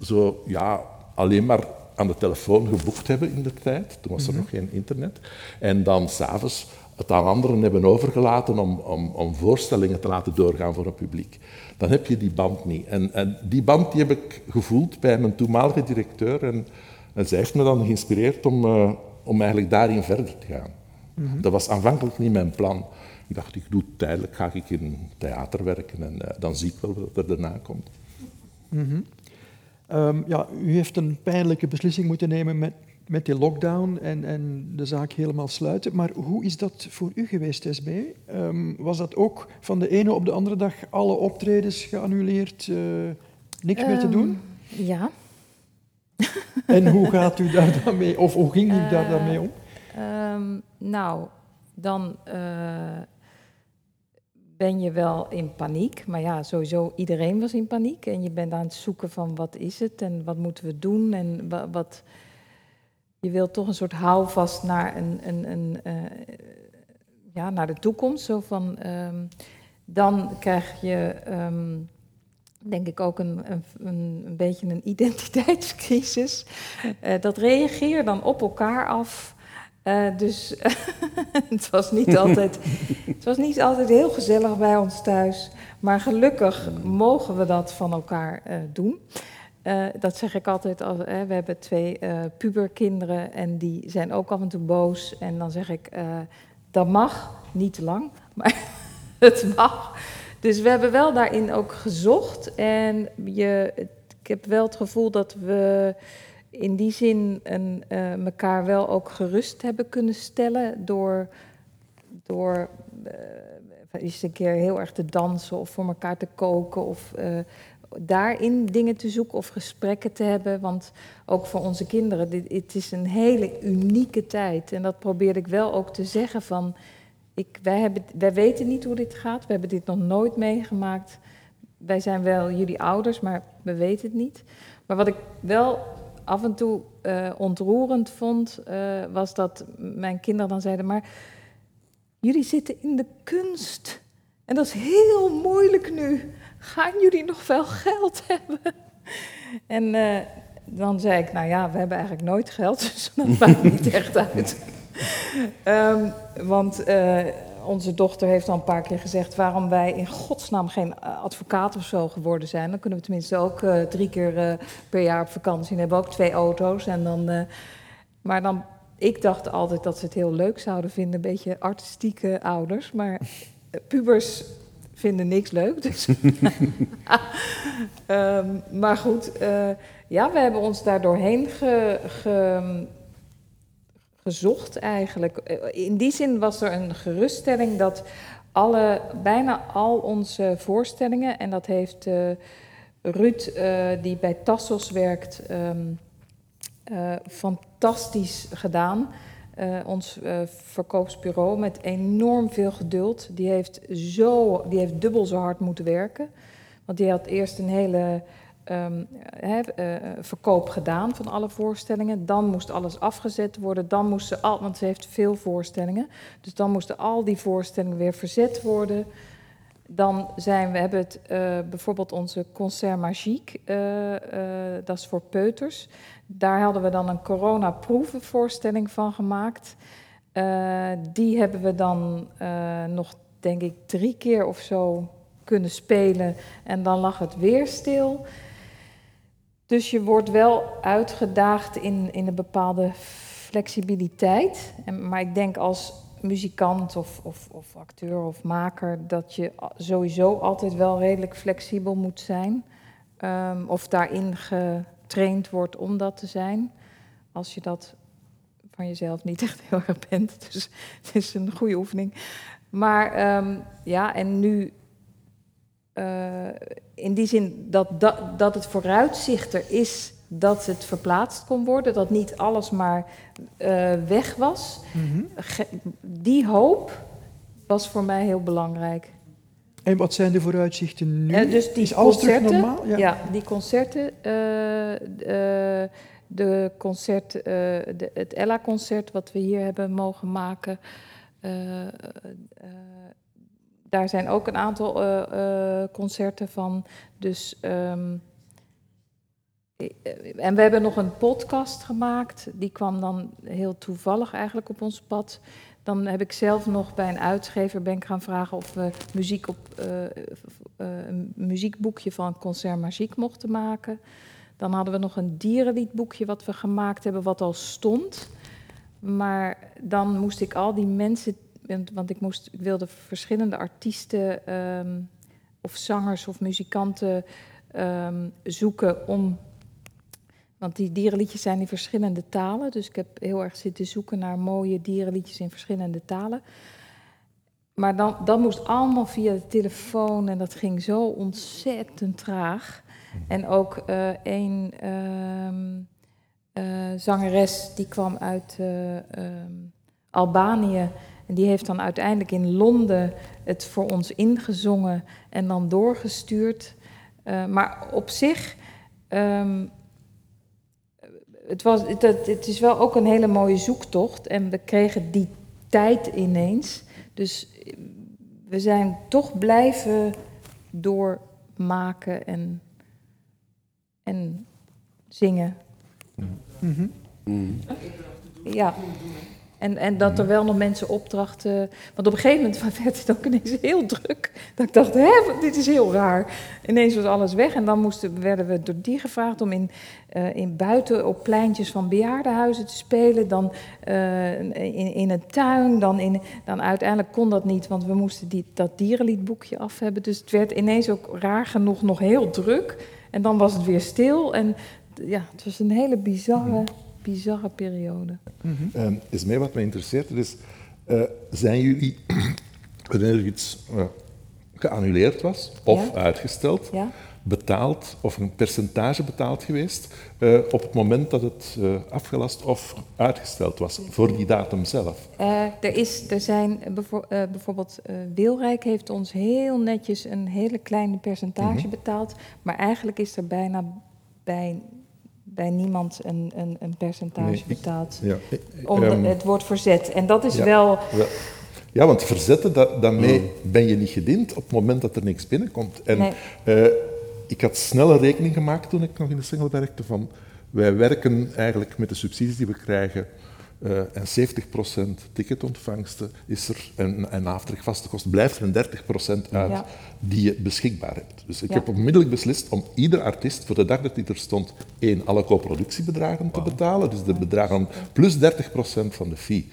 zo ja, alleen maar aan de telefoon geboekt hebben in de tijd. Toen was er mm -hmm. nog geen internet. En dan s'avonds het aan anderen hebben overgelaten om, om, om, voorstellingen te laten doorgaan voor het publiek. Dan heb je die band niet. En, en die band die heb ik gevoeld bij mijn toenmalige directeur. En, en zij heeft me dan geïnspireerd om, uh, om eigenlijk daarin verder te gaan. Mm -hmm. Dat was aanvankelijk niet mijn plan. Ik dacht, ik doe tijdelijk, ga ik in theater werken en uh, dan zie ik wel wat er daarna komt.
Mm -hmm. Um, ja, u heeft een pijnlijke beslissing moeten nemen met, met die lockdown en, en de zaak helemaal sluiten. Maar hoe is dat voor u geweest, SB? Um, was dat ook van de ene op de andere dag alle optredens geannuleerd, uh, niks um, meer te doen?
Ja.
En hoe gaat u daar dan mee, of hoe ging u uh, daar dan mee om?
nou, dan uh, ben je wel in paniek. Maar ja, sowieso iedereen was in paniek. En je bent aan het zoeken van wat is het en wat moeten we doen. En wat, wat je wilt toch een soort houvast naar, een, een, een uh, ja, naar de toekomst. Zo van, um, dan krijg je, um, denk ik, ook een, een, een beetje een identiteitscrisis. Uh, dat reageer dan op elkaar af. Uh, dus het, was niet altijd, het was niet altijd heel gezellig bij ons thuis. Maar gelukkig mogen we dat van elkaar uh, doen. Dat zeg ik altijd. Als, we hebben twee puberkinderen en die zijn ook af en toe boos. En dan zeg ik, dat mag, niet te lang, maar het mag. Dus we hebben wel daarin ook gezocht. En je, ik heb wel het gevoel dat we in die zin een, elkaar wel ook gerust hebben kunnen stellen door, door uh, eens een keer heel erg te dansen of voor elkaar te koken of uh, daarin dingen te zoeken of gesprekken te hebben. Want ook voor onze kinderen, dit, het is een hele unieke tijd. En dat probeerde ik wel ook te zeggen van, ik, wij, hebben, wij weten niet hoe dit gaat, we hebben dit nog nooit meegemaakt. Wij zijn wel jullie ouders, maar we weten het niet. Maar wat ik wel af en toe uh, ontroerend vond, uh, was dat mijn kinderen dan zeiden: Maar jullie zitten in de kunst. En dat is heel moeilijk nu. Gaan jullie nog wel geld hebben? En uh, dan zei ik: Nou ja, we hebben eigenlijk nooit geld, dus dat maakt niet echt uit. um, want onze dochter heeft al een paar keer gezegd waarom wij in godsnaam geen advocaat of zo geworden zijn. Dan kunnen we tenminste ook uh, drie keer uh, per jaar op vakantie. En hebben ook twee auto's. En dan, maar dan, ik dacht altijd dat ze het heel leuk zouden vinden, een beetje artistieke ouders. Maar pubers vinden niks leuk. Dus. um, maar goed, ja, we hebben ons daar doorheen ge, ge gezocht eigenlijk. In die zin was er een geruststelling dat alle, bijna al onze voorstellingen, en dat heeft uh, Ruud, uh, die bij Tassos werkt, uh, fantastisch gedaan. ons verkoopsbureau met enorm veel geduld. Die heeft, zo, die heeft dubbel zo hard moeten werken. Want die had eerst een hele um, verkoop gedaan van alle voorstellingen. Dan moest alles afgezet worden. Dan moesten al, want ze heeft veel voorstellingen. Dus dan moesten al die voorstellingen weer verzet worden. Dan zijn we hebben het uh, bijvoorbeeld onze Concert Magique, uh, dat is voor peuters. Daar hadden we dan een corona-proevenvoorstelling van gemaakt. die hebben we dan nog, denk ik, drie keer of zo kunnen spelen. En dan lag het weer stil. Dus je wordt wel uitgedaagd in, in een bepaalde flexibiliteit. En, maar ik denk als muzikant of, of, of acteur of maker dat je sowieso altijd wel redelijk flexibel moet zijn. Ehm, of daarin getraind wordt om dat te zijn. Als je dat van jezelf niet echt heel erg bent. Dus het is een goede oefening. Maar ehm, ja, en nu uh, in die zin dat, dat, dat het vooruitzicht er is dat het verplaatst kon worden, dat niet alles maar uh, weg was. Mm -hmm. Die hoop was voor mij heel belangrijk.
En wat zijn de vooruitzichten nu?
Uh, dus die
is alles terug normaal?
Ja. ja die concerten. de concert, de, het Ella-concert wat we hier hebben mogen maken daar zijn ook een aantal uh, uh, concerten van. Dus, um, en we hebben nog een podcast gemaakt. Die kwam dan heel toevallig eigenlijk op ons pad. Dan heb ik zelf nog bij een uitgever ben gaan vragen of we muziek op, een muziekboekje van Concert Magique mochten maken. Dan hadden we nog een dierenliedboekje wat we gemaakt hebben, wat al stond. Maar dan moest ik al die mensen want ik, moest, ik wilde verschillende artiesten um, of zangers of muzikanten um, zoeken om. Want die dierenliedjes zijn in verschillende talen. Dus ik heb heel erg zitten zoeken naar mooie dierenliedjes in verschillende talen. Maar dan, dat moest allemaal via de telefoon en dat ging zo ontzettend traag. En ook uh, een um, uh, zangeres die kwam uit uh, Albanië. En die heeft dan uiteindelijk in Londen het voor ons ingezongen en dan doorgestuurd. Uh, maar op zich, um, het, was, het, het is wel ook een hele mooie zoektocht. En we kregen die tijd ineens. Dus we zijn toch blijven doormaken en, en zingen. Mm -hmm. Ja. En, en dat er wel nog mensen opdrachten. Want op een gegeven moment werd het ook ineens heel druk. Dat ik dacht, hè, dit is heel raar. Ineens was alles weg. En dan moesten, werden we door die gevraagd om in, uh, in buiten op pleintjes van bejaardenhuizen te spelen. Dan uh, in, in een tuin. Dan, in, dan uiteindelijk kon dat niet, want we moesten die, dat dierenliedboekje af hebben. Dus het werd ineens ook raar genoeg nog heel druk. En dan was het weer stil. En ja, het was een hele bizarre bizarre periode.
Mm -hmm. uh, is mij wat mij interesseert, is, uh, zijn jullie, wanneer er iets uh, geannuleerd was of ja. uitgesteld, ja. betaald of een percentage betaald geweest uh, op het moment dat het afgelast of uitgesteld was, voor die datum zelf?
er, is, er zijn bijvo bijvoorbeeld, Wilrijk heeft ons heel netjes een hele kleine percentage mm -hmm. betaald, maar eigenlijk is er bijna bij bij niemand een, een, een percentage nee, betaald. Ja, om de, um, het wordt verzet. En dat is
ja,
wel.
Ja. ja, want verzetten, dat, daarmee mm. ben je niet gediend op het moment dat er niks binnenkomt. En nee. uh, ik had snelle rekening gemaakt toen ik nog in de single werkte van wij werken eigenlijk met de subsidies die we krijgen uh, en 70% ticketontvangsten is er, en, en aftrek vaste kosten, blijft er een 30% uit ja. die je beschikbaar hebt. Dus ik ja. heb onmiddellijk beslist om ieder artiest voor de dag dat hij er stond, één, alle co-productiebedragen wow. te betalen, dus de bedragen plus 30% van de fee.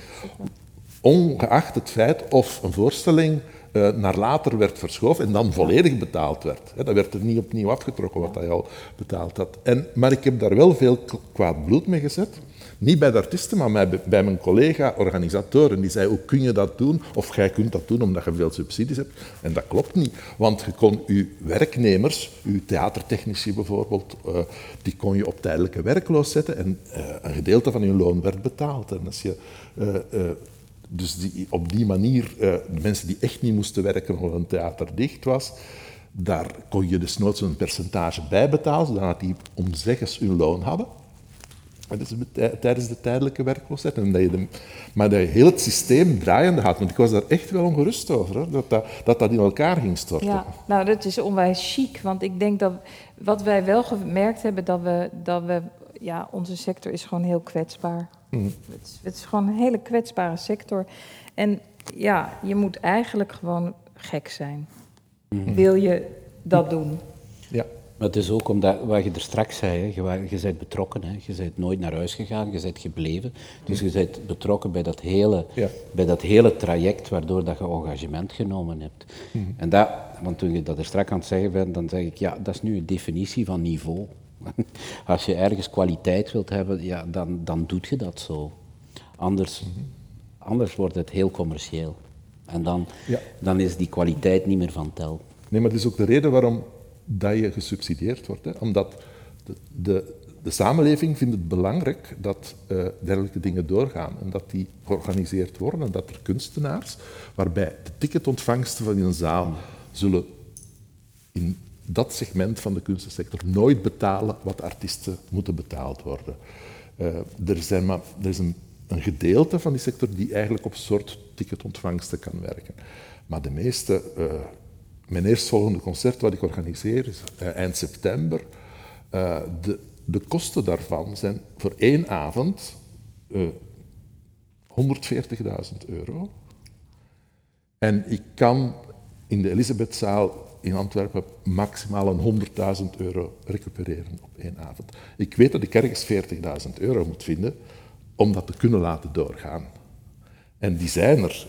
Ongeacht het feit of een voorstelling uh, naar later werd verschoven en dan volledig betaald werd. He, dat werd er niet opnieuw afgetrokken wat hij al betaald had. En, maar ik heb daar wel veel kwaad bloed mee gezet. Niet bij de artiesten, maar bij, mijn collega-organisatoren. Die zei, hoe kun je dat doen? Of jij kunt dat doen omdat je veel subsidies hebt. En dat klopt niet. Want je kon je werknemers, je theatertechnici bijvoorbeeld, uh, die kon je op tijdelijke werkloos zetten en uh, een gedeelte van je loon werd betaald. En als je... Uh, dus die, op die manier, de mensen die echt niet moesten werken omdat een theater dicht was, daar kon je dus nooit zo'n percentage bij betalen, zodat die omzeggers hun loon hadden. Dat is tijdens de tijdelijke werkloosheid. En dat je de, maar dat je heel het systeem draaiende had. Want ik was daar echt wel ongerust over, hè, dat, dat, dat dat in elkaar ging storten.
Ja, nou dat is onwijs chic. Want ik denk dat wat wij wel gemerkt hebben, dat we, dat we ja, onze sector is gewoon heel kwetsbaar. Mm. Het, is, het is gewoon een hele kwetsbare sector. En ja, je moet eigenlijk gewoon gek zijn. Mm. Wil je dat doen?
Ja.
Maar het is ook omdat, wat je er straks zei, hè, je, je bent betrokken, hè, je bent nooit naar huis gegaan, je bent gebleven. Dus je bent betrokken bij dat hele,
Ja.
bij dat hele traject waardoor dat je engagement genomen hebt. En dat, want toen je dat er straks aan het zeggen bent, dan zeg ik, ja, dat is nu een definitie van niveau. Als je ergens kwaliteit wilt hebben, ja, dan, dan doet je dat zo. Anders, anders wordt het heel commercieel. En dan,
Ja.
dan is die kwaliteit niet meer van tel.
Nee, maar dat is ook de reden waarom dat je gesubsidieerd wordt. Omdat de, de, de samenleving vindt het belangrijk dat eh, dergelijke dingen doorgaan en dat die georganiseerd worden en dat er kunstenaars, waarbij de ticketontvangsten van een zaal zullen in dat segment van de kunstensector nooit betalen wat artiesten moeten betaald worden. Eh, er, zijn maar, er is een, een gedeelte van die sector die eigenlijk op soort ticketontvangsten kan werken. Maar de meeste, eh, mijn eerstvolgende concert wat ik organiseer is eh, eind september. Eh, de, de kosten daarvan zijn voor één avond eh 140.000 euro. En ik kan in de Elisabethzaal in Antwerpen maximaal een 100.000 euro recupereren op één avond. Ik weet dat ik ergens 40.000 euro moet vinden om dat te kunnen laten doorgaan. En die zijn er.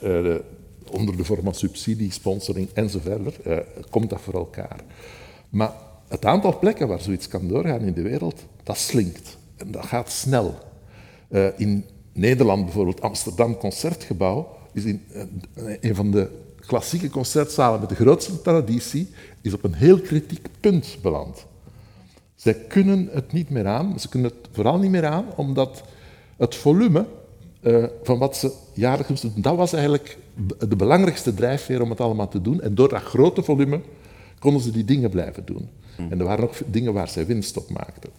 Onder de vorm van subsidie, sponsoring enzovoort, eh, komt dat voor elkaar. Maar het aantal plekken waar zoiets kan doorgaan in de wereld, dat slinkt. En dat gaat snel. Eh, in Nederland bijvoorbeeld, Amsterdam Concertgebouw, is in, eh, een van de klassieke concertzalen met de grootste traditie, is op een heel kritiek punt beland. Zij kunnen het niet meer aan. Ze kunnen het vooral niet meer aan omdat het volume eh, van wat ze jaarlijks doen, dat was eigenlijk de belangrijkste drijfveer om het allemaal te doen. En door dat grote volume konden ze die dingen blijven doen. En er waren ook dingen waar zij winst op maakten.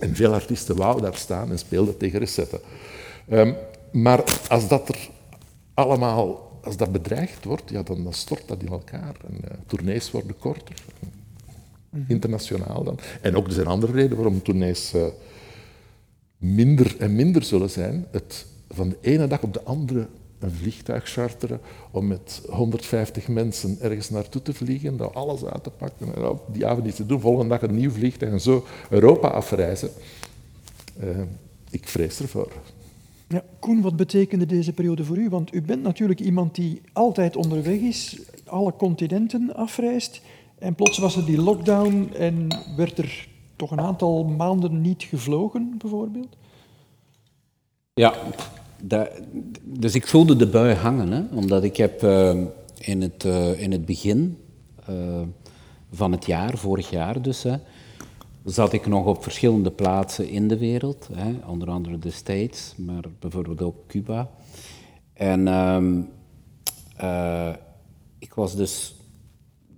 En veel artiesten wouden daar staan en speelden tegen recetten. Ehm, maar als dat er allemaal, als dat bedreigd wordt, ja, dan, dan stort dat in elkaar. En eh, tournees worden korter, internationaal dan. En ook er zijn andere redenen waarom tournees eh, minder en minder zullen zijn. Het van de ene dag op de andere een vliegtuig charteren om met 150 mensen ergens naartoe te vliegen, daar alles uit te pakken en op die avond iets te doen, volgende dag een nieuw vliegtuig en zo Europa afreizen. Eh, ik vrees ervoor.
Ja, Koen, wat betekende deze periode voor u? Want u bent natuurlijk iemand die altijd onderweg is, alle continenten afreist. En plots was er die lockdown en werd er toch een aantal maanden niet gevlogen, bijvoorbeeld?
Ja, dat, dus ik voelde de bui hangen, hè, omdat ik heb eh, in, het, eh, in het begin eh, van het jaar, vorig jaar dus, hè, zat ik nog op verschillende plaatsen in de wereld, hè, onder andere de States, maar bijvoorbeeld ook Cuba. En ehm, eh, ik was dus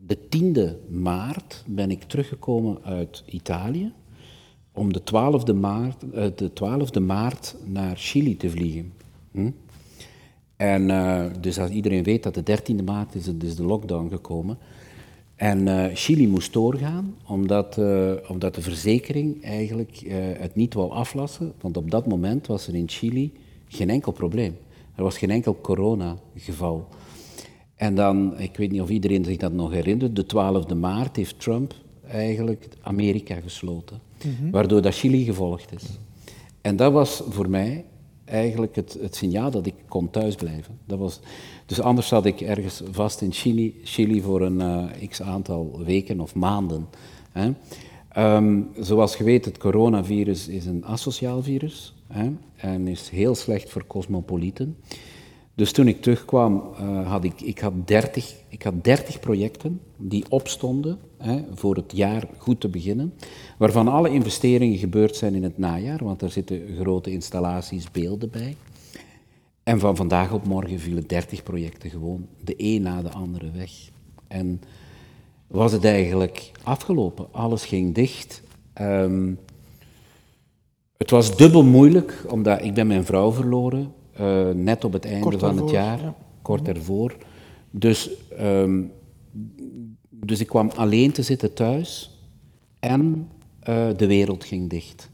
de 10e maart ben ik teruggekomen uit Italië om de 12e maart, de 12e maart naar Chili te vliegen. Hm? En eh, dus als iedereen weet dat de 13e maart is, is de lockdown gekomen. En eh, Chili moest doorgaan, omdat, eh, omdat de verzekering eigenlijk het niet wou aflassen. Want op dat moment was er in Chili geen enkel probleem. Er was geen enkel coronageval. En dan, ik weet niet of iedereen zich dat nog herinnert, de 12e maart heeft Trump eigenlijk Amerika gesloten. Waardoor dat Chili gevolgd is. En dat was voor mij eigenlijk het, het signaal dat ik kon thuisblijven. Dat was, dus anders zat ik ergens vast in Chili, Chili voor een eh, x aantal weken of maanden. Hè. Ehm, zoals je weet, het coronavirus is een asociaal virus hè, en is heel slecht voor cosmopolieten. Dus toen ik terugkwam, eh, had ik, ik, had 30, ik had 30 projecten die opstonden hè, voor het jaar goed te beginnen, waarvan alle investeringen gebeurd zijn in het najaar, want daar zitten grote installaties, beelden bij. En van vandaag op morgen vielen 30 projecten gewoon de een na de andere weg. En was het eigenlijk afgelopen. Alles ging dicht. Ehm, het was dubbel moeilijk, omdat ik ben mijn vrouw verloren, eh, net op het einde van het jaar,
ja.
kort ervoor. Dus, ehm, dus ik kwam alleen te zitten thuis en eh, de wereld ging dicht.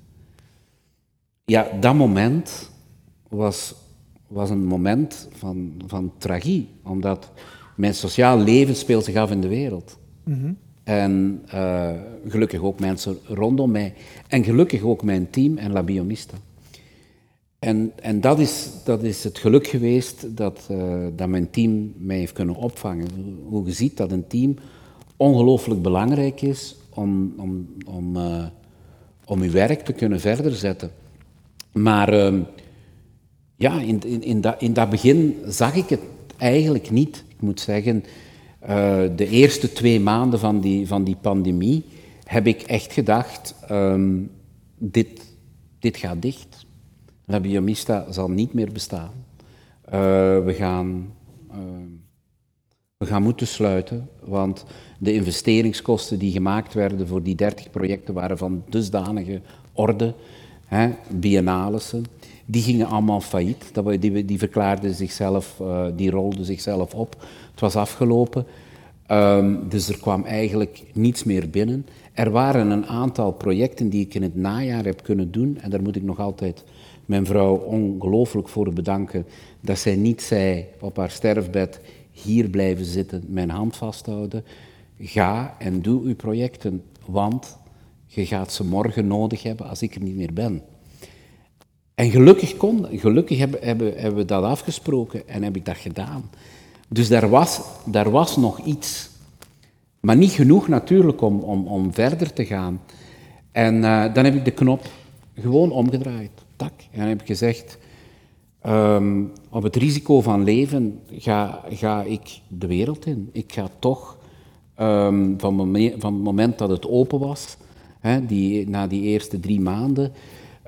Ja, dat moment was, was een moment van, van tragie, omdat mijn sociaal leven speelt zich af in de wereld. En En uh, gelukkig ook mensen rondom mij. En gelukkig ook mijn team en La Biomista. En, en dat, is, dat is het geluk geweest dat, uh, dat mijn team mij heeft kunnen opvangen. Hoe je ziet dat een team ongelooflijk belangrijk is om, om, om, uh, om je werk te kunnen verder zetten. Maar uh, ja, in, in, in, dat, in dat begin zag ik het eigenlijk niet. Ik moet zeggen, uh, de eerste twee maanden van die, van die pandemie heb ik echt gedacht, um, dit, dit gaat dicht. La Biomista zal niet meer bestaan. Uh, we, gaan, uh, we gaan moeten sluiten, want de investeringskosten die gemaakt werden voor die 30 projecten waren van dusdanige orde, hè, die gingen allemaal failliet. Die, die verklaarden zichzelf, uh, die rolden zichzelf op. Het was afgelopen. Um, dus er kwam eigenlijk niets meer binnen. Er waren een aantal projecten die ik in het najaar heb kunnen doen, en daar moet ik nog altijd mijn vrouw ongelooflijk voor bedanken dat zij niet zei op haar sterfbed, hier blijven zitten, mijn hand vasthouden. Ga en doe uw projecten, want je gaat ze morgen nodig hebben als ik er niet meer ben. En gelukkig, kon, gelukkig hebben, hebben, hebben we dat afgesproken en heb ik dat gedaan. Dus daar was, daar was nog iets. Maar niet genoeg natuurlijk om, om, om verder te gaan. En uh, dan heb ik de knop gewoon omgedraaid. Tak. En heb ik gezegd, um, op het risico van leven ga, ga ik de wereld in. Ik ga toch, um, van, van, het moment dat het open was, hè, die, na die eerste drie maanden,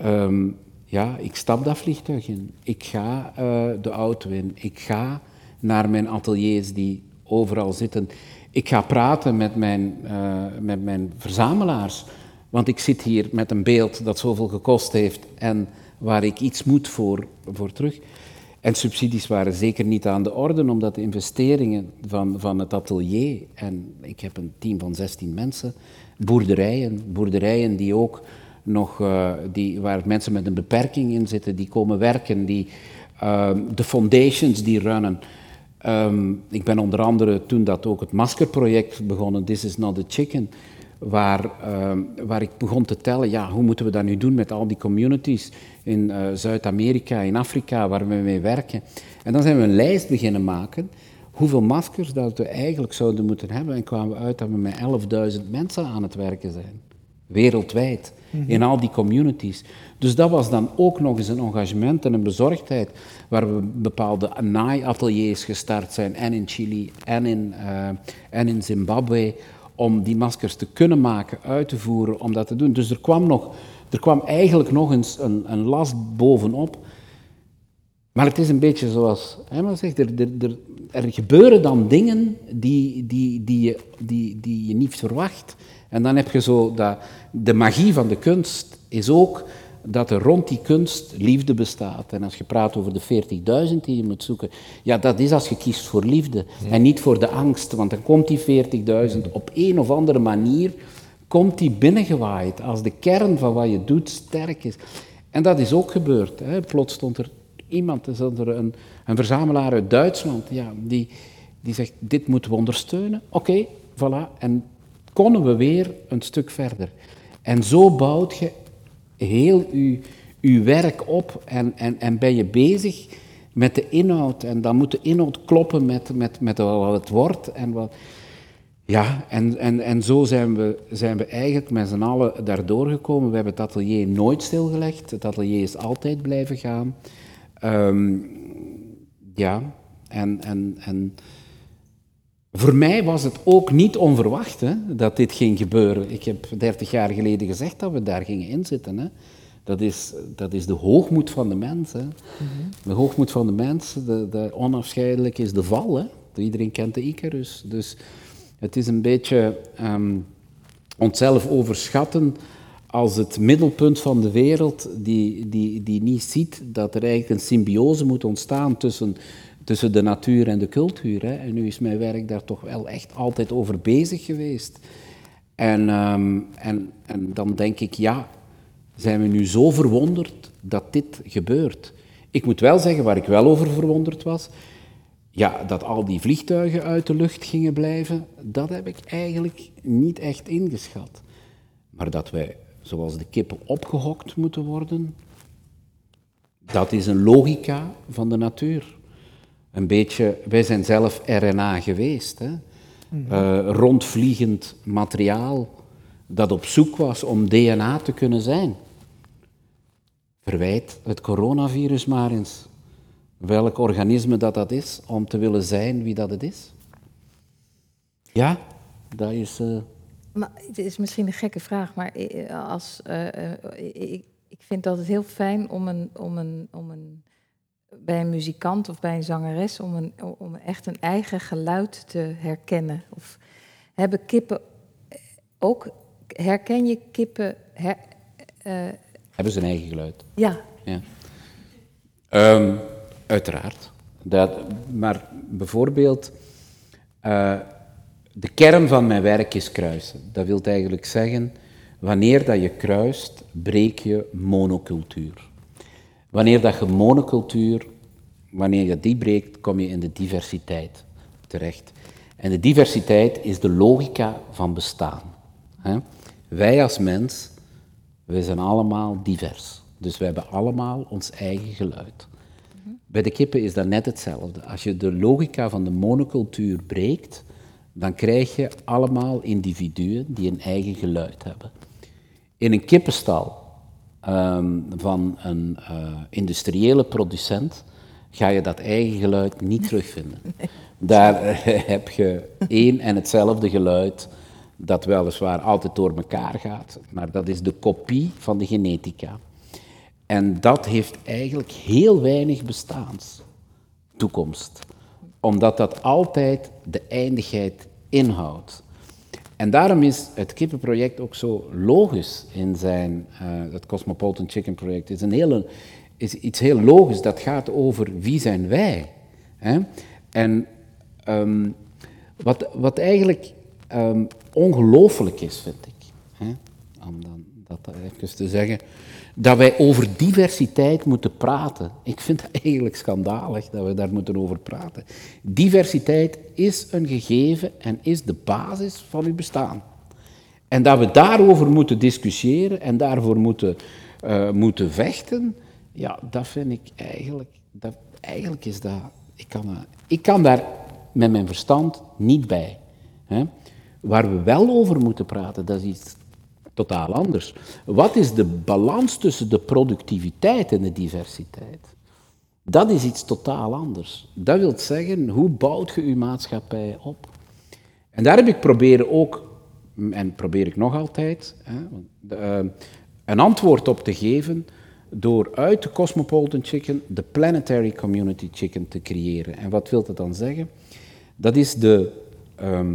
um, ja, ik stap dat vliegtuig in. Ik ga uh, de auto in. Ik ga naar mijn ateliers die overal zitten. Ik ga praten met mijn, uh, met mijn verzamelaars. Want ik zit hier met een beeld dat zoveel gekost heeft en waar ik iets moet voor, voor terug. En subsidies waren zeker niet aan de orde, omdat de investeringen van, van het atelier, en ik heb een team van 16 mensen, boerderijen, boerderijen die ook nog, uh, die, waar mensen met een beperking in zitten, die komen werken, die, uh, de foundations die runnen. Um, ik ben onder andere toen dat ook het maskerproject begonnen, This is not a chicken, waar, uh, waar ik begon te tellen, ja, hoe moeten we dat nu doen met al die communities in uh, Zuid-Amerika, in Afrika, waar we mee werken. En dan zijn we een lijst beginnen maken, hoeveel maskers dat we eigenlijk zouden moeten hebben, en kwamen we uit dat we met 11.000 mensen aan het werken zijn, wereldwijd, mm -hmm. in al die communities. Dus dat was dan ook nog eens een engagement en een bezorgdheid, waar we bepaalde naaiateliers gestart zijn, en in Chili en in, uh, en in Zimbabwe, om die maskers te kunnen maken, uit te voeren, om dat te doen. Dus er kwam, nog, er kwam eigenlijk nog eens een, een last bovenop. Maar het is een beetje zoals Emma zegt, er, er, er, er, gebeuren dan dingen die, die, die, je, die, die je niet verwacht. En dan heb je zo dat, de magie van de kunst is ook dat er rond die kunst liefde bestaat. En als je praat over de 40.000 die je moet zoeken, ja, dat is als je kiest voor liefde en niet voor de angst. Want dan komt die 40.000 op een of andere manier, komt die binnengewaaid als de kern van wat je doet sterk is. En dat is ook gebeurd. Hè. Plots stond er iemand, er een, een verzamelaar uit Duitsland, ja, die, die zegt, dit moeten we ondersteunen. Oké, voilà. En konden we weer een stuk verder. En zo bouwt je heel uw, uw werk op en, en, en ben je bezig met de inhoud. En dan moet de inhoud kloppen met, met, met wat het wordt. En wat, ja, en, en, en zo zijn we, zijn we eigenlijk met z'n allen daardoor gekomen. We hebben het atelier nooit stilgelegd. Het atelier is altijd blijven gaan. Um, ja, en, en, en voor mij was het ook niet onverwacht hè, dat dit ging gebeuren. Ik heb 30 jaar geleden gezegd dat we daar gingen inzitten. Hè. Dat, is, dat is de hoogmoed van de mens. Hè. Mm -hmm. De hoogmoed van de mens, de, de onafscheidelijk is de val. Hè. Iedereen kent de Icarus. Dus het is een beetje um, onszelf overschatten als het middelpunt van de wereld die, die, die niet ziet dat er eigenlijk een symbiose moet ontstaan tussen tussen de natuur en de cultuur. Hè. En nu is mijn werk daar toch wel echt altijd over bezig geweest. En, um, en, en dan denk ik, ja, zijn we nu zo verwonderd dat dit gebeurt? Ik moet wel zeggen, waar ik wel over verwonderd was, ja, dat al die vliegtuigen uit de lucht gingen blijven, dat heb ik eigenlijk niet echt ingeschat. Maar dat wij, zoals de kippen, opgehokt moeten worden, dat is een logica van de natuur. Een beetje, wij zijn zelf RNA geweest. Hè? Uh, rondvliegend materiaal dat op zoek was om DNA te kunnen zijn. Verwijt het coronavirus maar eens welk organisme dat, dat is om te willen zijn wie dat het is. Ja, dat is. Uh...
Maar het is misschien een gekke vraag, maar als, uh, ik, ik vind dat het heel fijn om een, om een, om een bij een muzikant of bij een zangeres om, een, om echt een eigen geluid te herkennen. Of hebben kippen ook, herken je kippen? Her,
uh, hebben ze een eigen geluid?
Ja.
ja. Um, uiteraard. Dat, maar bijvoorbeeld, uh, de kern van mijn werk is kruisen. Dat wil eigenlijk zeggen, wanneer dat je kruist, breek je monocultuur. Wanneer dat je monocultuur, wanneer je die breekt, kom je in de diversiteit terecht. En de diversiteit is de logica van bestaan. Wij als mens, wij zijn allemaal divers. Dus wij hebben allemaal ons eigen geluid. Bij de kippen is dat net hetzelfde. Als je de logica van de monocultuur breekt, dan krijg je allemaal individuen die een eigen geluid hebben. In een kippenstal Ehm, van een uh, industriële producent ga je dat eigen geluid niet terugvinden. Daar heb je één en hetzelfde geluid dat weliswaar altijd door elkaar gaat, maar dat is de kopie van de genetica. En dat heeft eigenlijk heel weinig bestaanstoekomst, omdat dat altijd de eindigheid inhoudt. En daarom is het kippenproject ook zo logisch in zijn, uh, het Cosmopolitan Chicken project, is, een hele, is iets heel logisch. Dat gaat over wie zijn wij. Hè? En um, wat, wat eigenlijk um, ongelooflijk is, vind ik, hè? om dan dat even te zeggen, dat wij over diversiteit moeten praten. Ik vind het eigenlijk schandalig dat we daar moeten over praten. Diversiteit is een gegeven en is de basis van uw bestaan. En dat we daarover moeten discussiëren en daarvoor moeten, uh, moeten vechten, ja, dat vind ik eigenlijk, dat, eigenlijk is dat, ik kan, ik kan daar met mijn verstand niet bij. Hè. Waar we wel over moeten praten, dat is iets totaal anders. Wat is de balans tussen de productiviteit en de diversiteit? Dat is iets totaal anders. Dat wil zeggen, hoe bouwt je je maatschappij op? En daar heb ik proberen ook, en probeer ik nog altijd, hè, eh, een antwoord op te geven door uit de Cosmopolitan Chicken de Planetary Community Chicken te creëren. En wat wil dat dan zeggen? Dat is de ehm,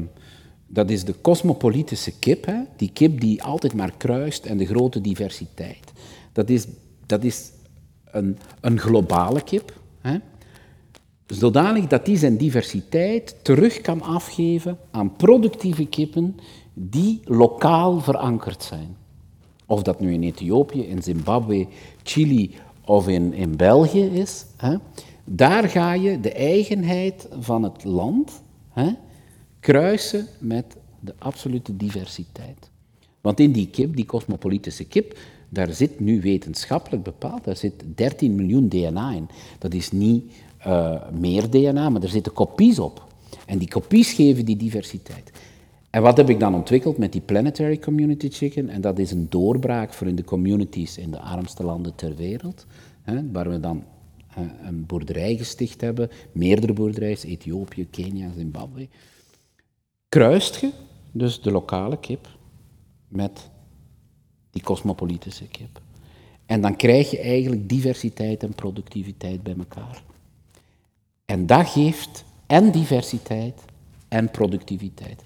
dat is de cosmopolitische kip, hè? die kip die altijd maar kruist en de grote diversiteit. Dat is, dat is een, een globale kip, hè? zodanig dat die zijn diversiteit terug kan afgeven aan productieve kippen die lokaal verankerd zijn. Of dat nu in Ethiopië, in Zimbabwe, Chili of in, in België is, hè? daar ga je de eigenheid van het land hè, kruisen met de absolute diversiteit. Want in die kip, die cosmopolitische kip, daar zit nu wetenschappelijk bepaald, daar zit 13 miljoen DNA in. Dat is niet uh, meer DNA, maar er zitten kopies op. En die kopies geven die diversiteit. En wat heb ik dan ontwikkeld met die Planetary Community Chicken? En dat is een doorbraak voor in de communities in de armste landen ter wereld, hè, waar we dan uh, een boerderij gesticht hebben, meerdere boerderijen, Ethiopië, Kenia, Zimbabwe kruist je dus de lokale kip met die cosmopolitische kip. En dan krijg je eigenlijk diversiteit en productiviteit bij elkaar. En dat geeft en diversiteit en productiviteit.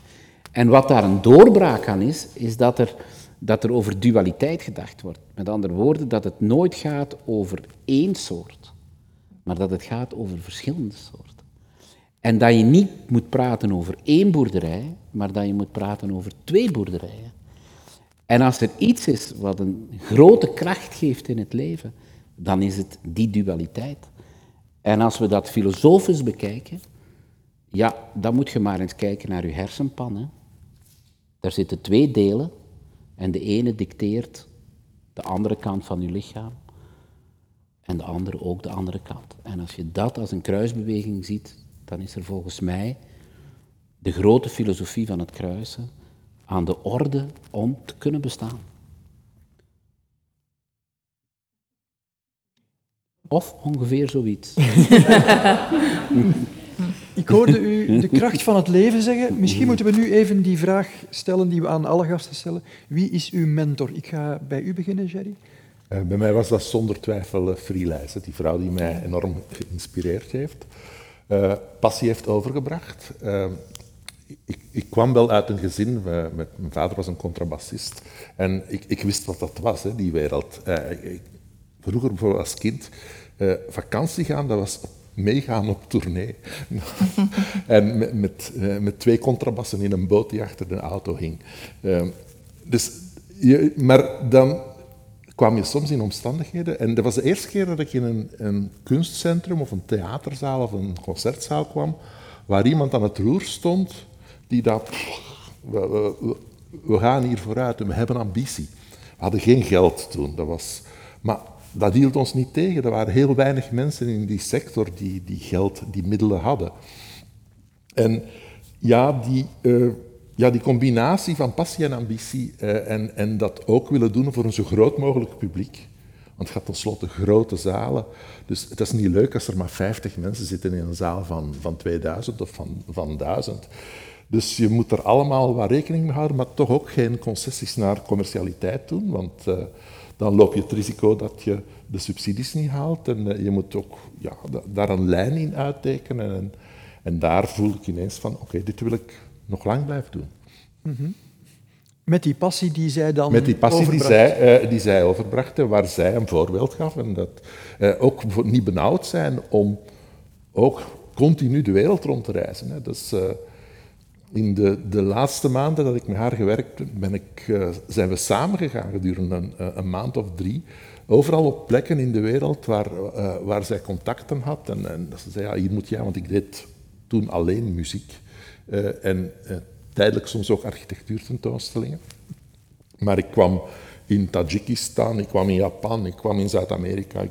En wat daar een doorbraak aan is, is dat er, dat er over dualiteit gedacht wordt. Met andere woorden, dat het nooit gaat over één soort, maar dat het gaat over verschillende soorten. En dat je niet moet praten over één boerderij, maar dat je moet praten over twee boerderijen. En als er iets is wat een grote kracht geeft in het leven, dan is het die dualiteit. En als we dat filosofisch bekijken, Ja, dan moet je maar eens kijken naar je hersenpan. Hè. Daar zitten twee delen en de ene dicteert de andere kant van je lichaam en de andere ook de andere kant. En als je dat als een kruisbeweging ziet, dan is er volgens mij de grote filosofie van het kruisen aan de orde om te kunnen bestaan. Of ongeveer zoiets.
Ik hoorde u de kracht van het leven zeggen. Misschien moeten we nu even die vraag stellen die we aan alle gasten stellen. Wie is uw mentor? Ik ga bij u beginnen, Jerry.
Uh, bij mij was dat zonder twijfel uh, die vrouw die mij enorm geïnspireerd heeft. Uh, passie heeft overgebracht. Ik, ik, kwam wel uit een gezin, met, mijn vader was een contrabassist. En ik, ik wist wat dat was, hè, die wereld. Ik, vroeger bijvoorbeeld als kind, vakantie gaan, dat was meegaan op tournee. en met, met, uh, met, twee contrabassen in een boot die achter de auto hing. Uh, dus je, maar dan kwam je soms in omstandigheden, en dat was de eerste keer dat ik in een, een kunstcentrum of een theaterzaal of een concertzaal kwam, waar iemand aan het roer stond die dacht, we gaan hier vooruit en we hebben ambitie. We hadden geen geld toen, dat was... Maar dat hield ons niet tegen. Er waren heel weinig mensen in die sector die, die geld, die middelen hadden. En ja, die, uh, ja, die combinatie van passie en ambitie uh, en, en dat ook willen doen voor een zo groot mogelijk publiek. Want het gaat tenslotte grote zalen. Dus het is niet leuk als er maar 50 mensen zitten in een zaal van, van 2000 of van, van 1000. Dus je moet er allemaal wat rekening mee houden, maar toch ook geen concessies naar commercialiteit doen. Want uh, dan loop je het risico dat je de subsidies niet haalt. En uh, je moet ook ja, daar een lijn in uittekenen. En, en daar voel ik ineens van, oké, dit wil ik nog lang blijven doen. Mm
-hmm. Met die passie die zij dan
Met die passie die zij, uh, die zij overbracht en waar zij een voorbeeld gaf. En dat uh, ook niet benauwd zijn om ook continu de wereld rond te reizen. Hè. Dus, in de, de laatste maanden dat ik met haar gewerkt ben ik, uh, zijn we samen gegaan gedurende een, eh, een, maand of drie. Overal op plekken in de wereld waar, uh, waar zij contacten had. En, en ze zei, ja, hier moet jij, want ik deed toen alleen muziek. En tijdelijk soms ook architectuurtentoonstellingen. Maar ik kwam in Tajikistan, ik kwam in Japan, ik kwam in Zuid-Amerika.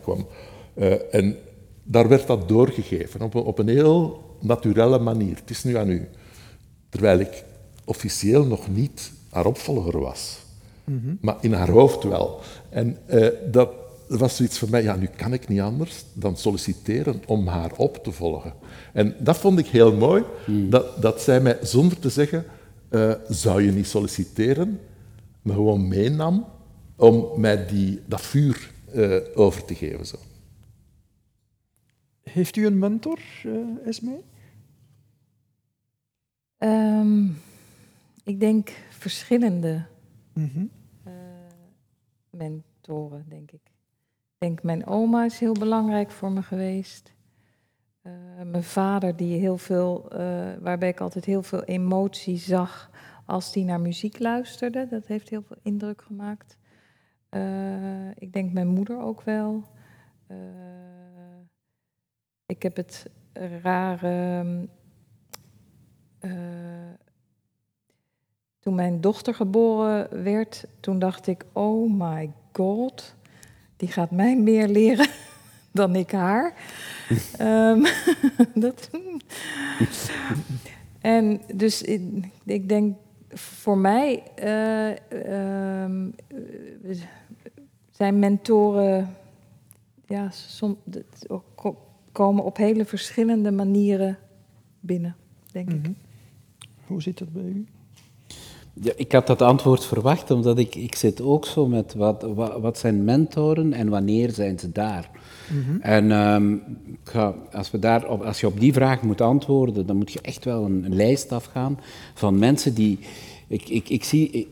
En daar werd dat doorgegeven op een, op een heel naturele manier. Het is nu aan u terwijl ik officieel nog niet haar opvolger was. Mm Maar in haar hoofd wel. En uh, dat was zoiets voor mij, ja, nu kan ik niet anders dan solliciteren om haar op te volgen. En dat vond ik heel mooi, mm. dat, dat zij mij zonder te zeggen, uh, zou je niet solliciteren, me gewoon meenam om mij die, dat vuur uh, over te geven. Zo.
Heeft u een mentor, Esme?
Um, ik denk verschillende mm -hmm. uh, mentoren, denk ik. Ik denk mijn oma is heel belangrijk voor me geweest. Uh, mijn vader, die heel veel, uh, waarbij ik altijd heel veel emotie zag als die naar muziek luisterde. Dat heeft heel veel indruk gemaakt. ik denk mijn moeder ook wel. ik heb het rare uh, toen mijn dochter geboren werd, toen dacht ik, oh my god, die gaat mij meer leren dan ik haar. um, dat, en dus ik, ik, denk voor mij uh, um, zijn mentoren ja, som, komen op hele verschillende manieren binnen, denk mm -hmm. ik.
Hoe zit dat bij u?
Ja, ik had dat antwoord verwacht, omdat ik, ik zit ook zo met wat, wat, wat zijn mentoren en wanneer zijn ze daar? Mm En um, ga, als, we daar, als je op die vraag moet antwoorden, dan moet je echt wel een, een lijst afgaan van mensen die... Ik, ik, ik zie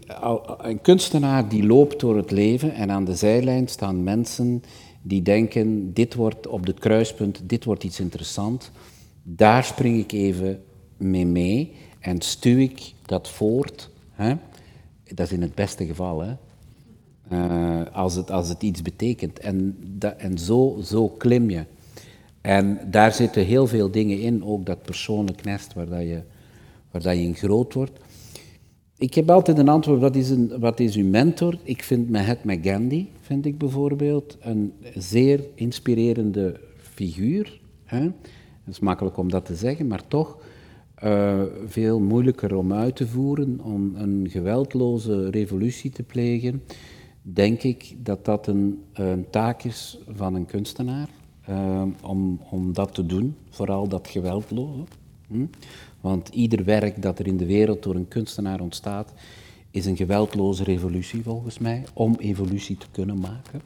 een kunstenaar die loopt door het leven en aan de zijlijn staan mensen die denken, dit wordt op het kruispunt, dit wordt iets interessant. Daar spring ik even mee mee. En stuw ik dat voort, hè? dat is in het beste geval, hè? Uh, als, het, als het iets betekent. En, dat, en zo, zo klim je. En daar zitten heel veel dingen in, ook dat persoonlijk nest waar, dat je, waar dat je in groot wordt. Ik heb altijd een antwoord, wat is, een, wat is uw mentor? Ik vind Mahatma Gandhi, vind ik bijvoorbeeld, een zeer inspirerende figuur. Het is makkelijk om dat te zeggen, maar toch uh, veel moeilijker om uit te voeren, om een geweldloze revolutie te plegen. Denk ik dat dat een, taak is van een kunstenaar, uh, om, om dat te doen, vooral dat geweldloze. Hm? Want ieder werk dat er in de wereld door een kunstenaar ontstaat, is een geweldloze revolutie volgens mij, om evolutie te kunnen maken.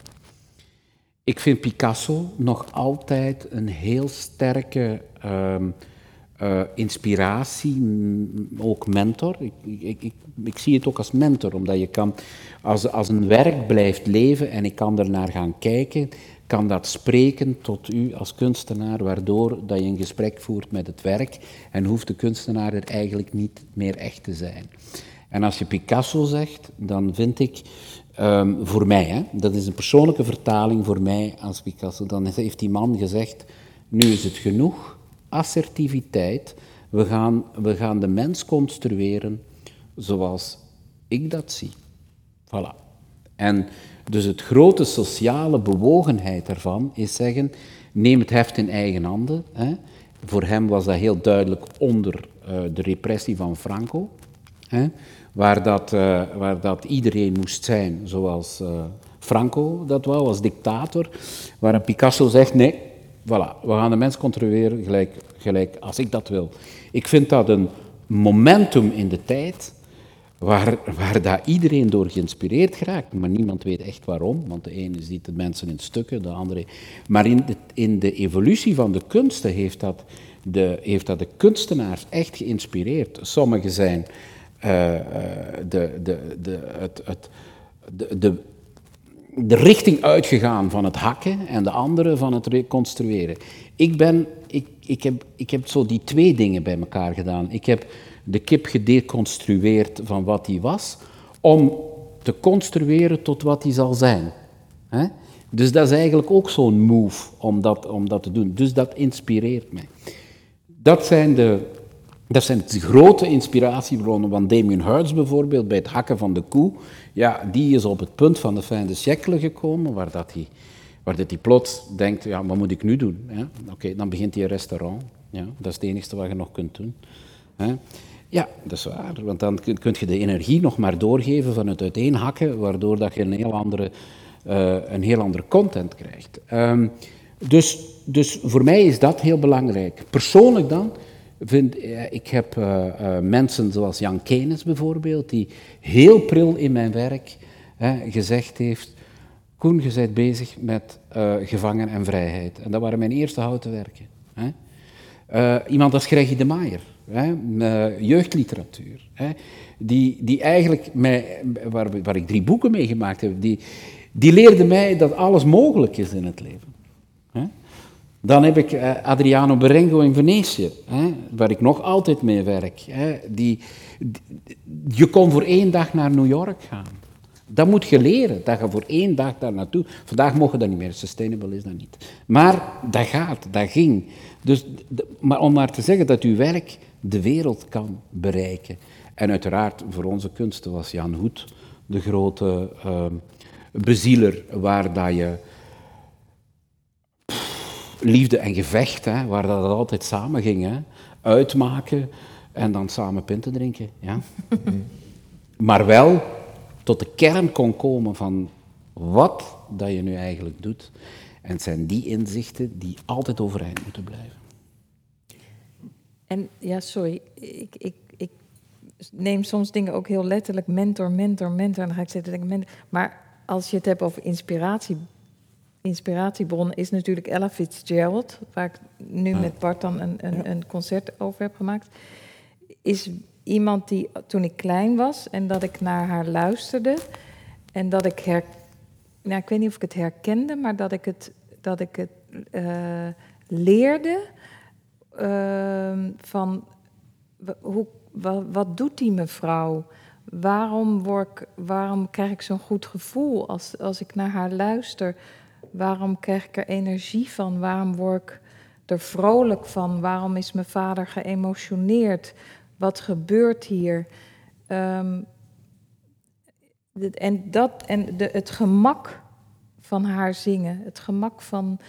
Ik vind Picasso nog altijd een heel sterke uh, uh, inspiratie, ook mentor. Ik, ik, ik, ik, zie het ook als mentor, omdat je kan, als, als een werk blijft leven en ik kan er naar gaan kijken, kan dat spreken tot u als kunstenaar, waardoor dat je een gesprek voert met het werk en hoeft de kunstenaar er eigenlijk niet meer echt te zijn. En als je Picasso zegt, dan vind ik, um, voor mij, hè, dat is een persoonlijke vertaling voor mij als Picasso, dan heeft die man gezegd, nu is het genoeg, assertiviteit, we gaan, we gaan de mens construeren zoals ik dat zie. Voilà. En dus het grote sociale bewogenheid daarvan is zeggen, neem het heft in eigen handen. Hè. Voor hem was dat heel duidelijk onder uh, de repressie van Franco, hè, waar, dat, uh, waar dat iedereen moest zijn zoals uh, Franco dat wou, als dictator, waar een Picasso zegt, nee, voilà, we gaan de mens controleren gelijk, gelijk als ik dat wil. Ik vind dat een momentum in de tijd waar, waar daar iedereen door geïnspireerd geraakt, maar niemand weet echt waarom, want de ene ziet de mensen in stukken, de andere... Maar in de, in de evolutie van de kunsten heeft dat de, heeft dat de kunstenaars echt geïnspireerd. Sommigen zijn uh, de, de, de, het, het, de, de, de richting uitgegaan van het hakken en de andere van het reconstrueren. Ik, ben, ik, ik, heb, ik heb zo die twee dingen bij elkaar gedaan. Ik heb de kip gedeconstrueerd van wat hij was, om te construeren tot wat hij zal zijn. Dus dat is eigenlijk ook zo'n move om dat, om dat te doen. Dus dat inspireert mij. Dat zijn de, dat zijn grote inspiratiebronnen van Damien Hirst bijvoorbeeld, bij het hakken van de koe. Ja, die is op het punt van de fin de siècle gekomen, waar, dat hij, waar dat hij plots denkt, ja, wat moet ik nu doen? Oké, dan begint hij een restaurant. Ja, dat is het enige wat je nog kunt doen. Ja, dat is waar. Want dan kun je de energie nog maar doorgeven van het uiteenhakken, waardoor dat je een heel andere, uh, een heel andere content krijgt. Um, dus, dus voor mij is dat heel belangrijk. Persoonlijk dan uh, ik heb uh, mensen zoals Jan Kenes bijvoorbeeld, die heel pril in mijn werk gezegd heeft, Koen, je bent bezig met gevangen en vrijheid. En dat waren mijn eerste houten werken. iemand als Greggy de Maier hè, jeugdliteratuur. Die, die eigenlijk, waar, waar ik drie boeken mee gemaakt heb, die, die leerde mij dat alles mogelijk is in het leven. Dan heb ik eh, Adriano Berengo in Venetië, hè, waar ik nog altijd mee werk. Hè, die, je kon voor één dag naar New York gaan. Dat moet je leren, dat je voor één dag daar naartoe... Vandaag mogen dat niet meer, sustainable is dat niet. Maar dat gaat, dat ging. Dus, maar om maar te zeggen dat uw werk de wereld kan bereiken. En uiteraard voor onze kunsten was Jan Hoed de grote uh, bezieler waar dat je liefde en gevecht, hè, waar dat altijd samen ging, hè, uitmaken en dan samen pinten drinken. Ja. maar wel tot de kern kon komen van wat dat je nu eigenlijk doet. En het zijn die inzichten die altijd overeind moeten blijven.
En ja, sorry, ik, ik, ik neem soms dingen ook heel letterlijk. Mentor, mentor, mentor. En dan ga ik zitten denken, mentor. Maar als je het hebt over inspiratie, inspiratiebron is natuurlijk Ella Fitzgerald, waar ik nu met Bart dan een, een, een concert over heb gemaakt. Is iemand die toen ik klein was en dat ik naar haar luisterde en dat ik her, nou, ik weet niet of ik het herkende, maar dat ik het, dat ik het uh, leerde Ehm, van hoe, wat, wat, doet die mevrouw? Waarom, word ik, waarom krijg ik zo'n goed gevoel als, als ik naar haar luister? Waarom krijg ik er energie van? Waarom word ik er vrolijk van. Waarom is mijn vader geëmotioneerd? Wat gebeurt hier? Ehm, en dat, en de, het gemak van haar zingen, het gemak van.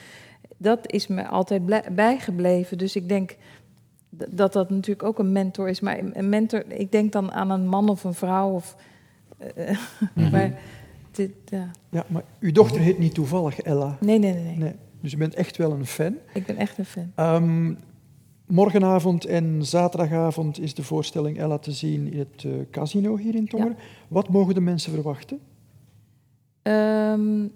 Dat is me altijd bijgebleven. Dus ik denk dat dat natuurlijk ook een mentor is. Maar een mentor, ik denk dan aan een man of een vrouw. Of, uh, maar
dit, ja. ja, maar uw dochter heet niet toevallig Ella.
Nee, nee, nee. nee.
Dus je bent echt wel een fan.
Ik ben echt een fan.
Um, morgenavond en zaterdagavond is de voorstelling Ella te zien in het uh, casino hier in Tongeren. Wat mogen de mensen verwachten? Um,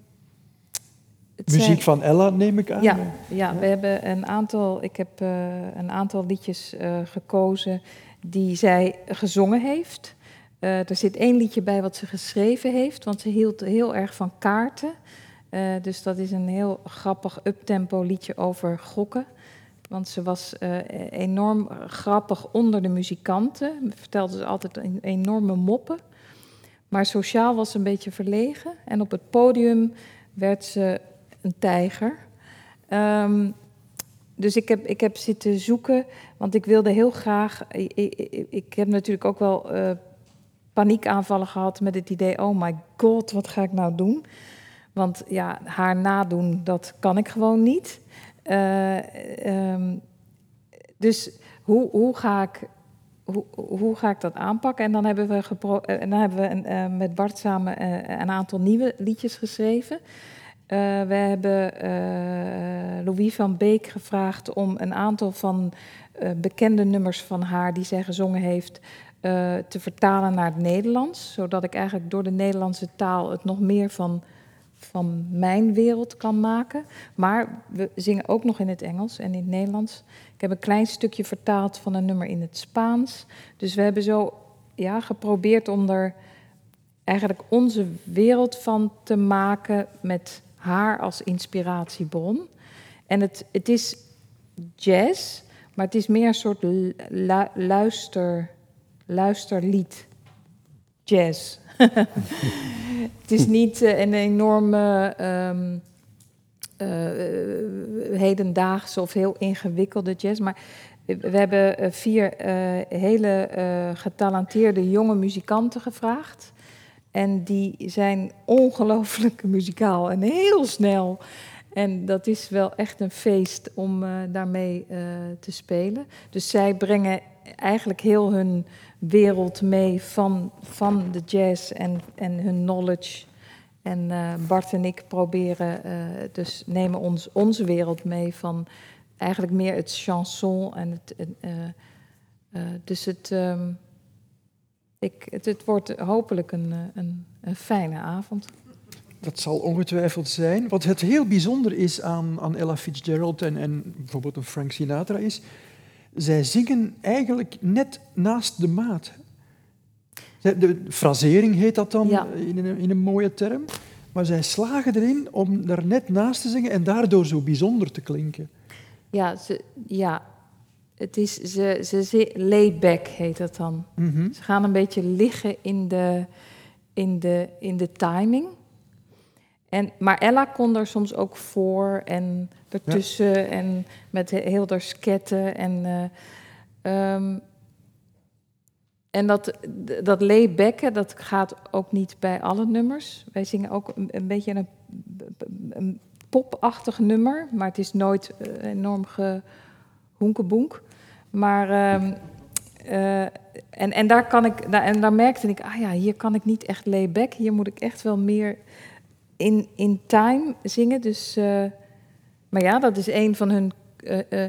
Muziek van Ella, neem ik aan.
Ja, ja, we hebben een aantal, ik heb uh, een aantal liedjes uh, gekozen die zij gezongen heeft. Uh, er zit één liedje bij wat ze geschreven heeft, want ze hield heel erg van kaarten. dus dat is een heel grappig uptempo liedje over gokken. Want ze was enorm grappig onder de muzikanten. Vertelde ze altijd een enorme moppen. Maar sociaal was ze een beetje verlegen. En op het podium werd ze een tijger. Um, dus ik heb, ik heb zitten zoeken, want ik wilde heel graag. Ik, ik, ik heb natuurlijk ook wel paniekaanvallen gehad met het idee: oh my god, wat ga ik nou doen? Want ja, haar nadoen, dat kan ik gewoon niet. Uh, um, dus hoe, hoe, ga ik, hoe, hoe ga ik dat aanpakken? En dan hebben we, en dan hebben we een, uh, met Bart samen een aantal nieuwe liedjes geschreven. We hebben Louis van Beek gevraagd om een aantal van bekende nummers van haar die zij gezongen heeft te vertalen naar het Nederlands. Zodat ik eigenlijk door de Nederlandse taal het nog meer van, van mijn wereld kan maken. Maar we zingen ook nog in het Engels en in het Nederlands. Ik heb een klein stukje vertaald van een nummer in het Spaans. Dus we hebben zo ja, geprobeerd om er eigenlijk onze wereld van te maken met haar als inspiratiebron. En het, het is jazz, maar het is meer een soort luister, luisterlied. Jazz. het is niet uh, een enorme um, uh, hedendaagse of heel ingewikkelde jazz, maar we hebben uh, vier hele getalenteerde jonge muzikanten gevraagd. En die zijn ongelooflijk muzikaal en heel snel. En dat is wel echt een feest om uh, daarmee uh, te spelen. Dus zij brengen eigenlijk heel hun wereld mee van, van de jazz en, en hun knowledge. En uh, Bart en ik proberen, dus nemen ons, onze wereld mee van eigenlijk meer het chanson. En het, dus het. Um, ik, het, wordt hopelijk een, eh, een, een, fijne avond.
Dat zal ongetwijfeld zijn. Wat het heel bijzonder is aan, aan Ella Fitzgerald en, en bijvoorbeeld een Frank Sinatra is, zij zingen eigenlijk net naast de maat. De frasering heet dat dan in, een, in een mooie term. Maar zij slagen erin om daar net naast te zingen en daardoor zo bijzonder te klinken.
Ja, ze, ja het is, ze, ze, layback heet dat dan. Mhm. Ze gaan een beetje liggen in de, in de, in de timing. En, maar Ella kon er soms ook voor en ertussen en met heel daar sketten. En, uh, um, en dat, dat laybacken, dat gaat ook niet bij alle nummers. Wij zingen ook een, een beetje een, een popachtig nummer, maar het is nooit uh, enorm gehonkeboenk. Maar, uh, uh, en, en, daar kan ik, en daar merkte ik, ah ja, hier kan ik niet echt layback. Hier moet ik echt wel meer in, in time zingen. Dus, uh, maar ja, dat is een van hun. Uh,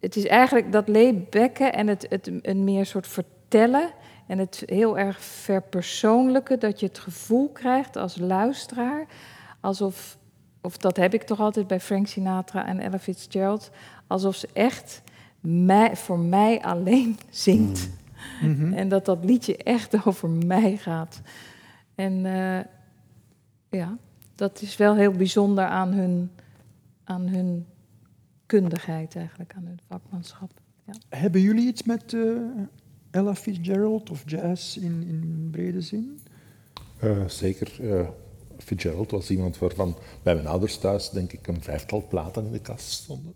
het is eigenlijk dat laybacken en het, het een meer soort vertellen. En het heel erg verpersoonlijke, dat je het gevoel krijgt als luisteraar. Alsof, of dat heb ik toch altijd bij Frank Sinatra en Ella Fitzgerald. Alsof ze echt mij, voor mij alleen zingt. Mm. Mhm. En dat dat liedje echt over mij gaat. En uh, ja, dat is wel heel bijzonder aan hun, aan hun kundigheid eigenlijk, aan hun vakmanschap. Ja.
Hebben jullie iets met uh, Ella Fitzgerald of jazz in, in brede zin?
Uh, zeker. Fitzgerald was iemand waarvan bij mijn ouders thuis, denk ik, een vijftal platen in de kast stonden.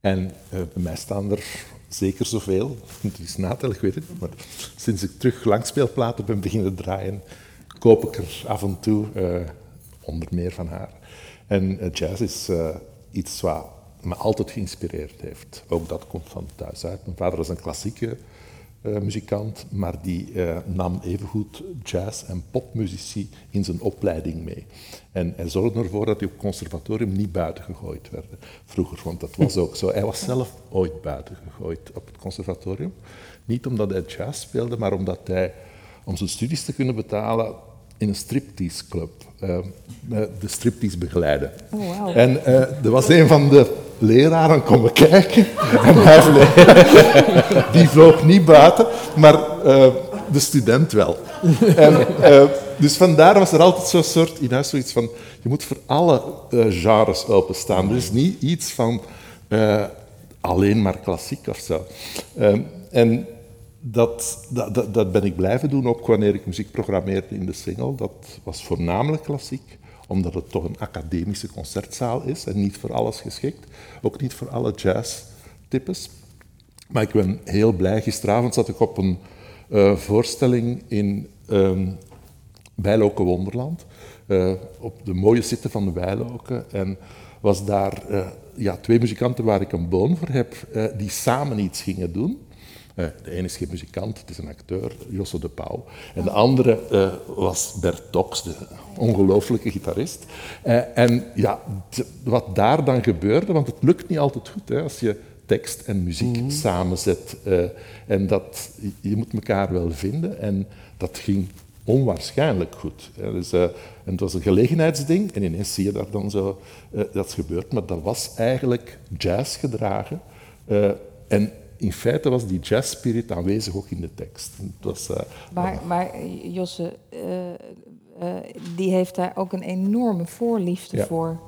En uh, bij mij staan er zeker zoveel. Het is natel, ik weet het niet. Maar sinds ik terug langspeelplaten ben beginnen draaien, koop ik er af en toe uh, onder meer van haar. En uh, jazz is iets wat me altijd geïnspireerd heeft. Ook dat komt van thuis uit. Mijn vader was een klassieke uh, muzikant, maar die uh, nam evengoed jazz- en popmuzici in zijn opleiding mee. En hij zorgde ervoor dat hij op conservatorium niet buiten gegooid werd. Vroeger, want dat was ook zo. Hij was zelf ooit buiten gegooid op het conservatorium. Niet omdat hij jazz speelde, maar omdat hij, om zijn studies te kunnen betalen, in een striptease club uh, de striptease begeleiden.
Oh, wow.
En uh, er was een van de leraren komen kijken en hij die vloog niet buiten, maar uh, de student wel. En, dus vandaar was er altijd zo'n soort in huis zoiets van, je moet voor alle genres openstaan. Dus niet iets van alleen maar klassiek of zo. en dat, dat, dat, ben ik blijven doen, ook wanneer ik muziek programmeerde in de single. Dat was voornamelijk klassiek, omdat het toch een academische concertzaal is en niet voor alles geschikt. Ook niet voor alle jazztypes. Maar ik ben heel blij. Gisteravond zat ik op een uh, voorstelling in um, Wonderland. Uh, op de mooie zitten van de Bijloken. En was daar uh, ja, twee muzikanten waar ik een boon voor heb, die samen iets gingen doen. Uh, de ene is geen muzikant, het is een acteur, Josse de Pauw. En de andere uh, was Bert Tox, de ongelooflijke gitarist. Uh, en ja, wat daar dan gebeurde, want het lukt niet altijd goed hè, als je tekst en muziek mm. samenzet. en dat, je moet elkaar wel vinden. En dat ging onwaarschijnlijk goed. Hè. Dus, en het was een gelegenheidsding en ineens zie je dat dan zo, dat gebeurt. Maar dat was eigenlijk jazz gedragen. en in feite was die jazz spirit aanwezig ook in de tekst. Het was, uh,
maar, maar Josse, uh, uh, die heeft daar ook een enorme voorliefde ja. voor.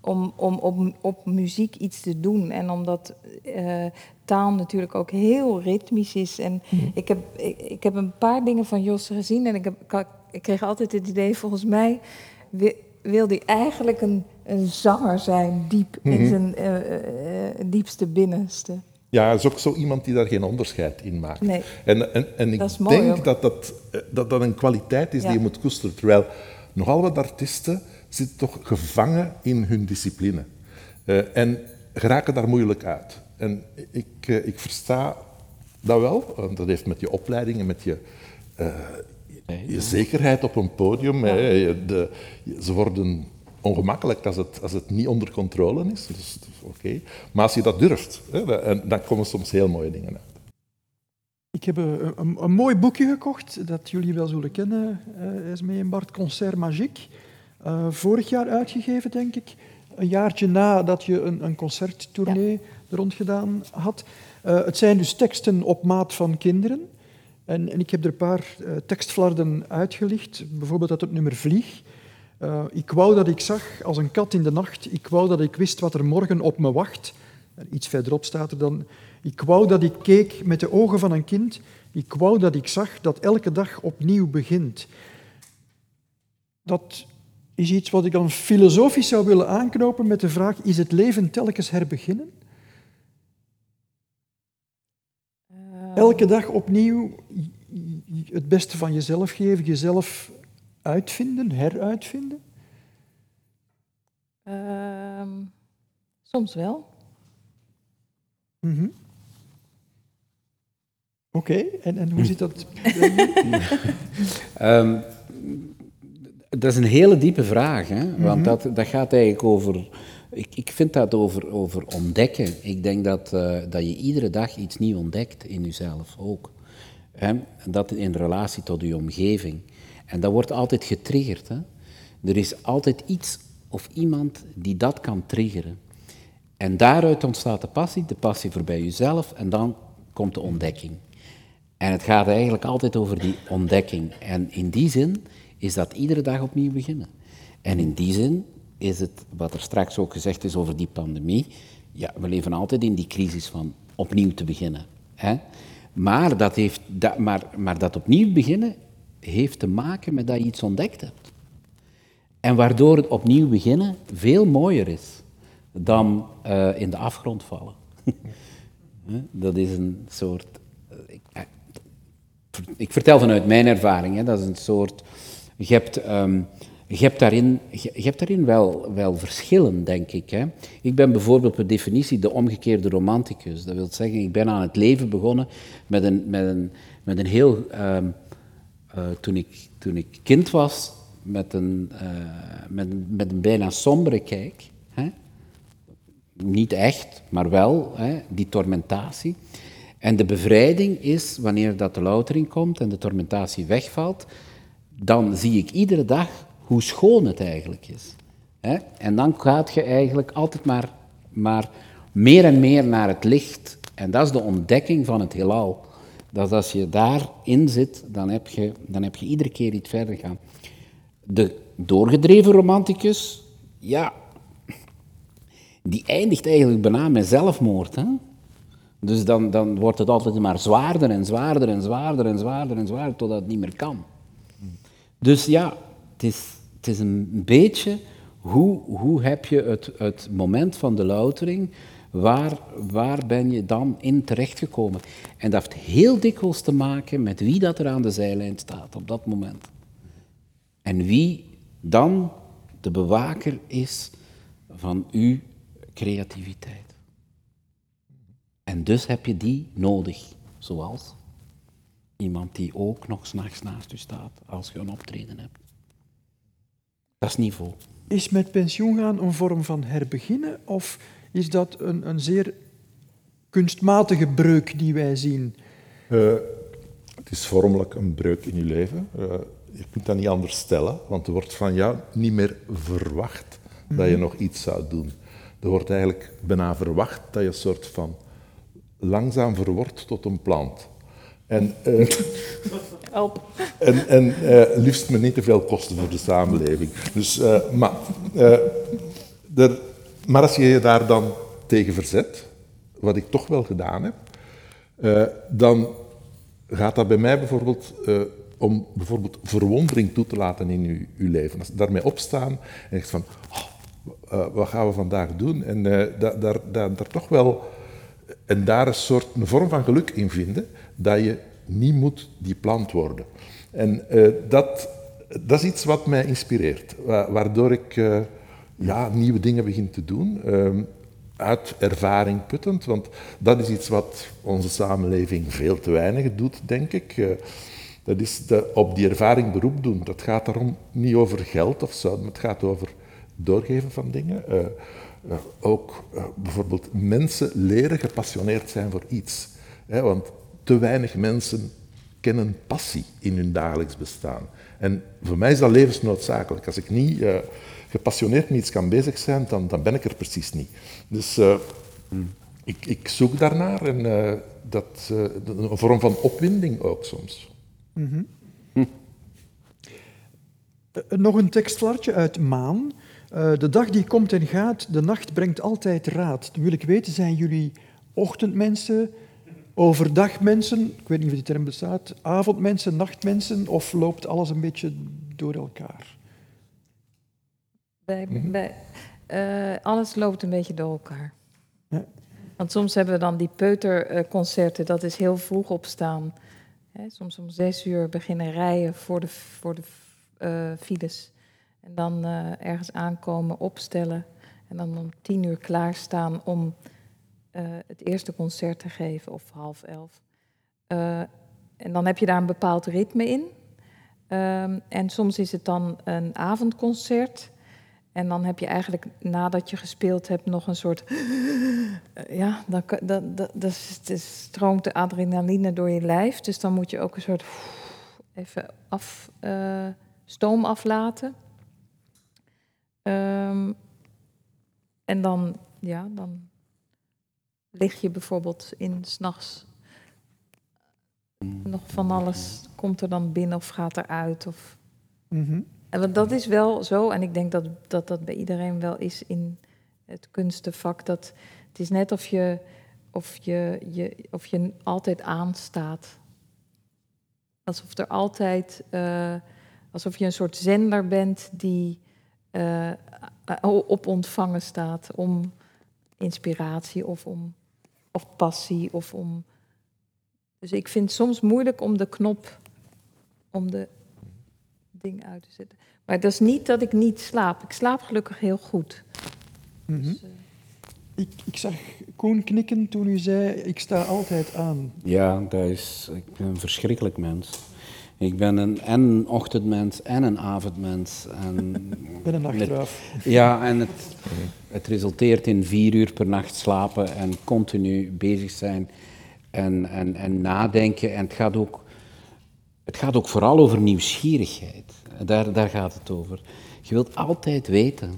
Om, om op, op muziek iets te doen. En omdat taal natuurlijk ook heel ritmisch is. En mm. ik, heb, ik, ik, heb een paar dingen van Josse gezien. En ik, heb, ik kreeg altijd het idee, volgens mij wil hij eigenlijk een, een zanger zijn, diep in zijn diepste binnenste.
Ja, hij is ook zo iemand die daar geen onderscheid in maakt.
Nee.
En, en, en ik
dat
denk dat dat, dat dat een kwaliteit is ja. die je moet koesteren. Terwijl nogal wat artiesten zitten toch gevangen in hun discipline. Uh, en geraken daar moeilijk uit. En ik, uh, ik versta dat wel, want dat heeft met je opleiding en met je, uh, je zekerheid op een podium. Ja. Hè, de, ze worden ongemakkelijk als het, als het niet onder controle is. Dus, oké. Okay. Maar als je dat durft, hè, dan komen soms heel mooie dingen uit.
Ik heb een, een, een, mooi boekje gekocht dat jullie wel zullen kennen, uh, Esmee en Bart, Concert Magique. Uh, vorig jaar uitgegeven, denk ik. Een jaartje nadat je een, een concerttournee ja. er rond gedaan had. Uh, het zijn dus teksten op maat van kinderen. En, en ik heb er een paar uh, tekstflarden uitgelicht. Bijvoorbeeld uit het nummer Vlieg. Uh, ik wou dat ik zag als een kat in de nacht. Ik wou dat ik wist wat er morgen op me wacht. Iets verderop staat er dan. Ik wou dat ik keek met de ogen van een kind. Ik wou dat ik zag dat elke dag opnieuw begint. Dat is iets wat ik dan filosofisch zou willen aanknopen met de vraag: is het leven telkens herbeginnen? Elke dag opnieuw het beste van jezelf geven, jezelf uitvinden, heruitvinden?
Uh, soms wel.
Mm -hmm. Oké, okay. en, en hoe zit dat?
um, dat is een hele diepe vraag, hè? want mm -hmm. dat, dat gaat eigenlijk over. Ik, ik vind dat over, over ontdekken. Ik denk dat, uh, dat je iedere dag iets nieuws ontdekt in jezelf ook. Hè? Dat in relatie tot je omgeving. En dat wordt altijd getriggerd. Hè? Er is altijd iets of iemand die dat kan triggeren. En daaruit ontstaat de passie, de passie voorbij jezelf en dan komt de ontdekking. En het gaat eigenlijk altijd over die ontdekking. En in die zin is dat iedere dag opnieuw beginnen. En in die zin is het, wat er straks ook gezegd is over die pandemie, ja, we leven altijd in die crisis van opnieuw te beginnen. Hè? Maar, dat heeft, dat, maar, maar dat opnieuw beginnen heeft te maken met dat je iets ontdekt hebt. En waardoor het opnieuw beginnen veel mooier is dan uh, in de afgrond vallen. dat is een soort. Ik, eh, ik, vertel vanuit mijn ervaring, hè, dat is een soort. Je hebt, ehm, je hebt daarin, je, hebt daarin wel, wel verschillen, denk ik. Hè. Ik ben bijvoorbeeld per definitie de omgekeerde romanticus. Dat wil zeggen, ik ben aan het leven begonnen met een, met een, met een heel. Ehm, eh, toen, ik, toen ik kind was, met een, uh, met, met een bijna sombere kijk. Hè? Niet echt, maar wel, hè? die tormentatie. En de bevrijding is, wanneer dat de loutering komt en de tormentatie wegvalt, dan zie ik iedere dag hoe schoon het eigenlijk is. Hè? En dan gaat je eigenlijk altijd maar, maar meer en meer naar het licht. En dat is de ontdekking van het heelal. Dat als je daarin zit, dan heb je, dan heb je iedere keer iets verder gaan. De doorgedreven romanticus, ja, die eindigt eigenlijk bijna met zelfmoord. Hè? Dus dan, dan wordt het altijd maar zwaarder en zwaarder en zwaarder en zwaarder en zwaarder totdat het niet meer kan. Dus ja, het is, het is een beetje hoe, hoe heb je het, het moment van de loutering, waar, waar ben je dan in terechtgekomen? En dat heeft heel dikwijls te maken met wie dat er aan de zijlijn staat op dat moment. En wie dan de bewaker is van uw creativiteit. En dus heb je die nodig, zoals iemand die ook nog s'nachts naast u staat als je een optreden hebt. Dat is niveau.
Is met pensioen gaan een vorm van herbeginnen of is dat een, een zeer kunstmatige breuk die wij zien?
Uh, het is vormelijk een breuk in je leven. Uh, je kunt dat niet anders stellen, want er wordt van jou niet meer verwacht dat je mhm. nog iets zou doen. Er wordt eigenlijk bijna verwacht dat je een soort van langzaam verwordt tot een plant. En, uh, en, en uh, liefst met niet te veel kosten voor de samenleving. Dus, uh, maar, er, maar als je je daar dan tegen verzet, wat ik toch wel gedaan heb, dan gaat dat bij mij bijvoorbeeld om bijvoorbeeld verwondering toe te laten in uw, leven. Als daarmee opstaan en zegt van, oh, uh, wat gaan we vandaag doen? En uh, daar, daar, daar, toch wel, en daar een soort een vorm van geluk in vinden, dat je niet moet die plant worden. En dat, dat is iets wat mij inspireert, waardoor ik ja, nieuwe dingen begin te doen. Ehm, uit ervaring puttend, want dat is iets wat onze samenleving veel te weinig doet, denk ik. Dat is de, op die ervaring beroep doen. Dat gaat daarom niet over geld of zo, maar het gaat over doorgeven van dingen. Uh, uh, ook bijvoorbeeld mensen leren gepassioneerd zijn voor iets. Hè, want te weinig mensen kennen passie in hun dagelijks bestaan. En voor mij is dat levensnoodzakelijk. Als ik niet gepassioneerd met iets kan bezig zijn, dan, dan ben ik er precies niet. Dus ik, ik, zoek daarnaar en dat, een vorm van opwinding ook soms.
Nog een tekstflartje uit Maan. Uh, de dag die komt en gaat, de nacht brengt altijd raad. Dan wil ik weten, zijn jullie ochtendmensen, overdagmensen, ik weet niet of die term bestaat, avondmensen, nachtmensen, of loopt alles een beetje door elkaar?
Bij, mm bij, uh, alles loopt een beetje door elkaar. Ja. Want soms hebben we dan die peuterconcerten, dat is heel vroeg opstaan soms om zes uur beginnen rijden voor de, voor de uh, files. En dan uh, ergens aankomen, opstellen. En dan om tien uur klaarstaan om het eerste concert te geven, of half elf. en dan heb je daar een bepaald ritme in. Um, en soms is het dan een avondconcert. En dan heb je eigenlijk nadat je gespeeld hebt nog een soort. Ja, dan, dan, dan, dan stroomt de adrenaline door je lijf. Dus dan moet je ook een soort. Even af, uh, stoom aflaten. Um, en dan, ja, dan lig je bijvoorbeeld in s'nachts. Nog van alles komt er dan binnen of gaat eruit. Of... -hmm. En dat is wel zo, en ik denk dat, dat dat bij iedereen wel is in het kunstenvak. Dat het is net of je, of je, je, of je altijd aanstaat. Alsof er altijd, uh, alsof je een soort zender bent die uh, op ontvangen staat om inspiratie of om of passie of om. Dus ik vind het soms moeilijk om de knop, om de ding uit te zetten. Maar dat is niet dat ik niet slaap. Ik slaap gelukkig heel goed.
Mhm.
Dus, eh,
ik, ik zag Koen knikken toen u zei, ik sta altijd aan.
Ja, dat is, ik ben een verschrikkelijk mens. Ik ben een, en een ochtendmens en een avondmens. En
Ik ben een nachtruif.
Ja, en het, het resulteert in vier uur per nacht slapen en continu bezig zijn en, en, en nadenken. En het gaat, ook, het gaat ook vooral over nieuwsgierigheid. Daar, daar gaat het over. Je wilt altijd weten.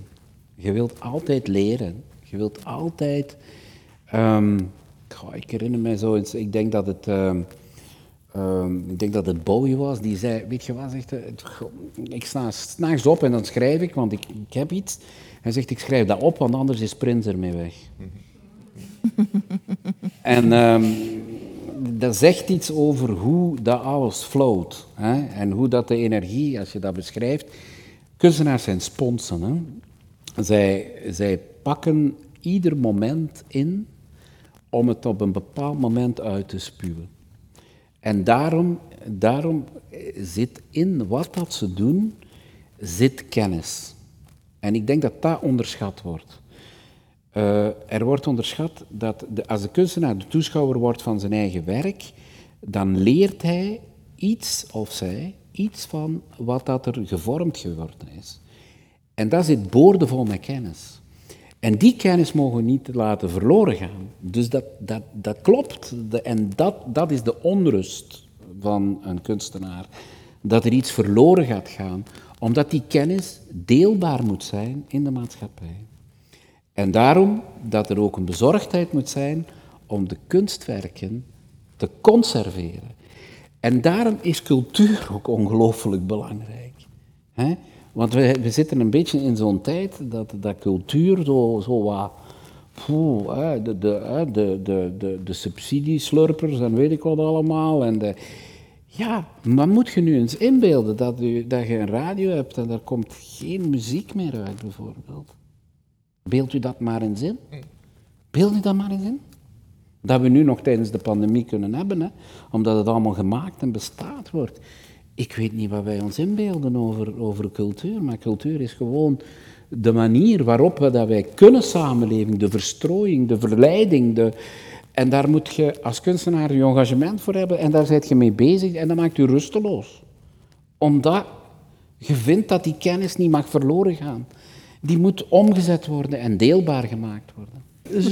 Je wilt altijd leren. Je wilt altijd... goh, ik herinner mij zo eens, ik denk dat het... Ehm, ik denk dat het Bowie was, die zei, weet je wat, zegt ik sta s'nachts op en dan schrijf ik, want ik, ik heb iets. Hij zegt, ik schrijf dat op, want anders is Prince ermee weg. en ehm, dat zegt iets over hoe dat alles float. Hè? En hoe dat de energie, als je dat beschrijft... Kunstenaars zijn sponsen. Hè? Zij, zij pakken ieder moment in om het op een bepaald moment uit te spuwen. En daarom, daarom zit in wat dat ze doen, zit kennis. En ik denk dat dat onderschat wordt. Eh, er wordt onderschat dat de, als de kunstenaar de toeschouwer wordt van zijn eigen werk, dan leert hij iets of zij iets van wat dat er gevormd geworden is. En dat zit boordevol met kennis. En die kennis mogen we niet laten verloren gaan. Dus dat, dat, dat klopt. De- en dat, dat is de onrust van een kunstenaar. Dat er iets verloren gaat gaan, omdat die kennis deelbaar moet zijn in de maatschappij. En daarom dat er ook een bezorgdheid moet zijn om de kunstwerken te conserveren. En daarom is cultuur ook ongelooflijk belangrijk. Want we, we zitten een beetje in zo'n tijd dat, dat cultuur zo, zo wat... de, de, de, de, de subsidieslurpers en weet ik wat allemaal. En de, ja, maar moet je nu eens inbeelden dat, u, dat je een radio hebt en daar komt geen muziek meer uit, bijvoorbeeld. Beeld u dat maar eens in. Beeld u dat maar eens in. Dat we nu nog tijdens de pandemie kunnen hebben, hè, omdat het allemaal gemaakt en bestaat wordt. Ik weet niet wat wij ons inbeelden over, over cultuur, maar cultuur is gewoon de manier waarop we, dat wij kunnen samenleven, de verstrooiing, de verleiding. De, en daar moet je als kunstenaar je engagement voor hebben en daar zit je mee bezig en dat maakt je rusteloos. Omdat je vindt dat die kennis niet mag verloren gaan. Die moet omgezet worden en deelbaar gemaakt worden.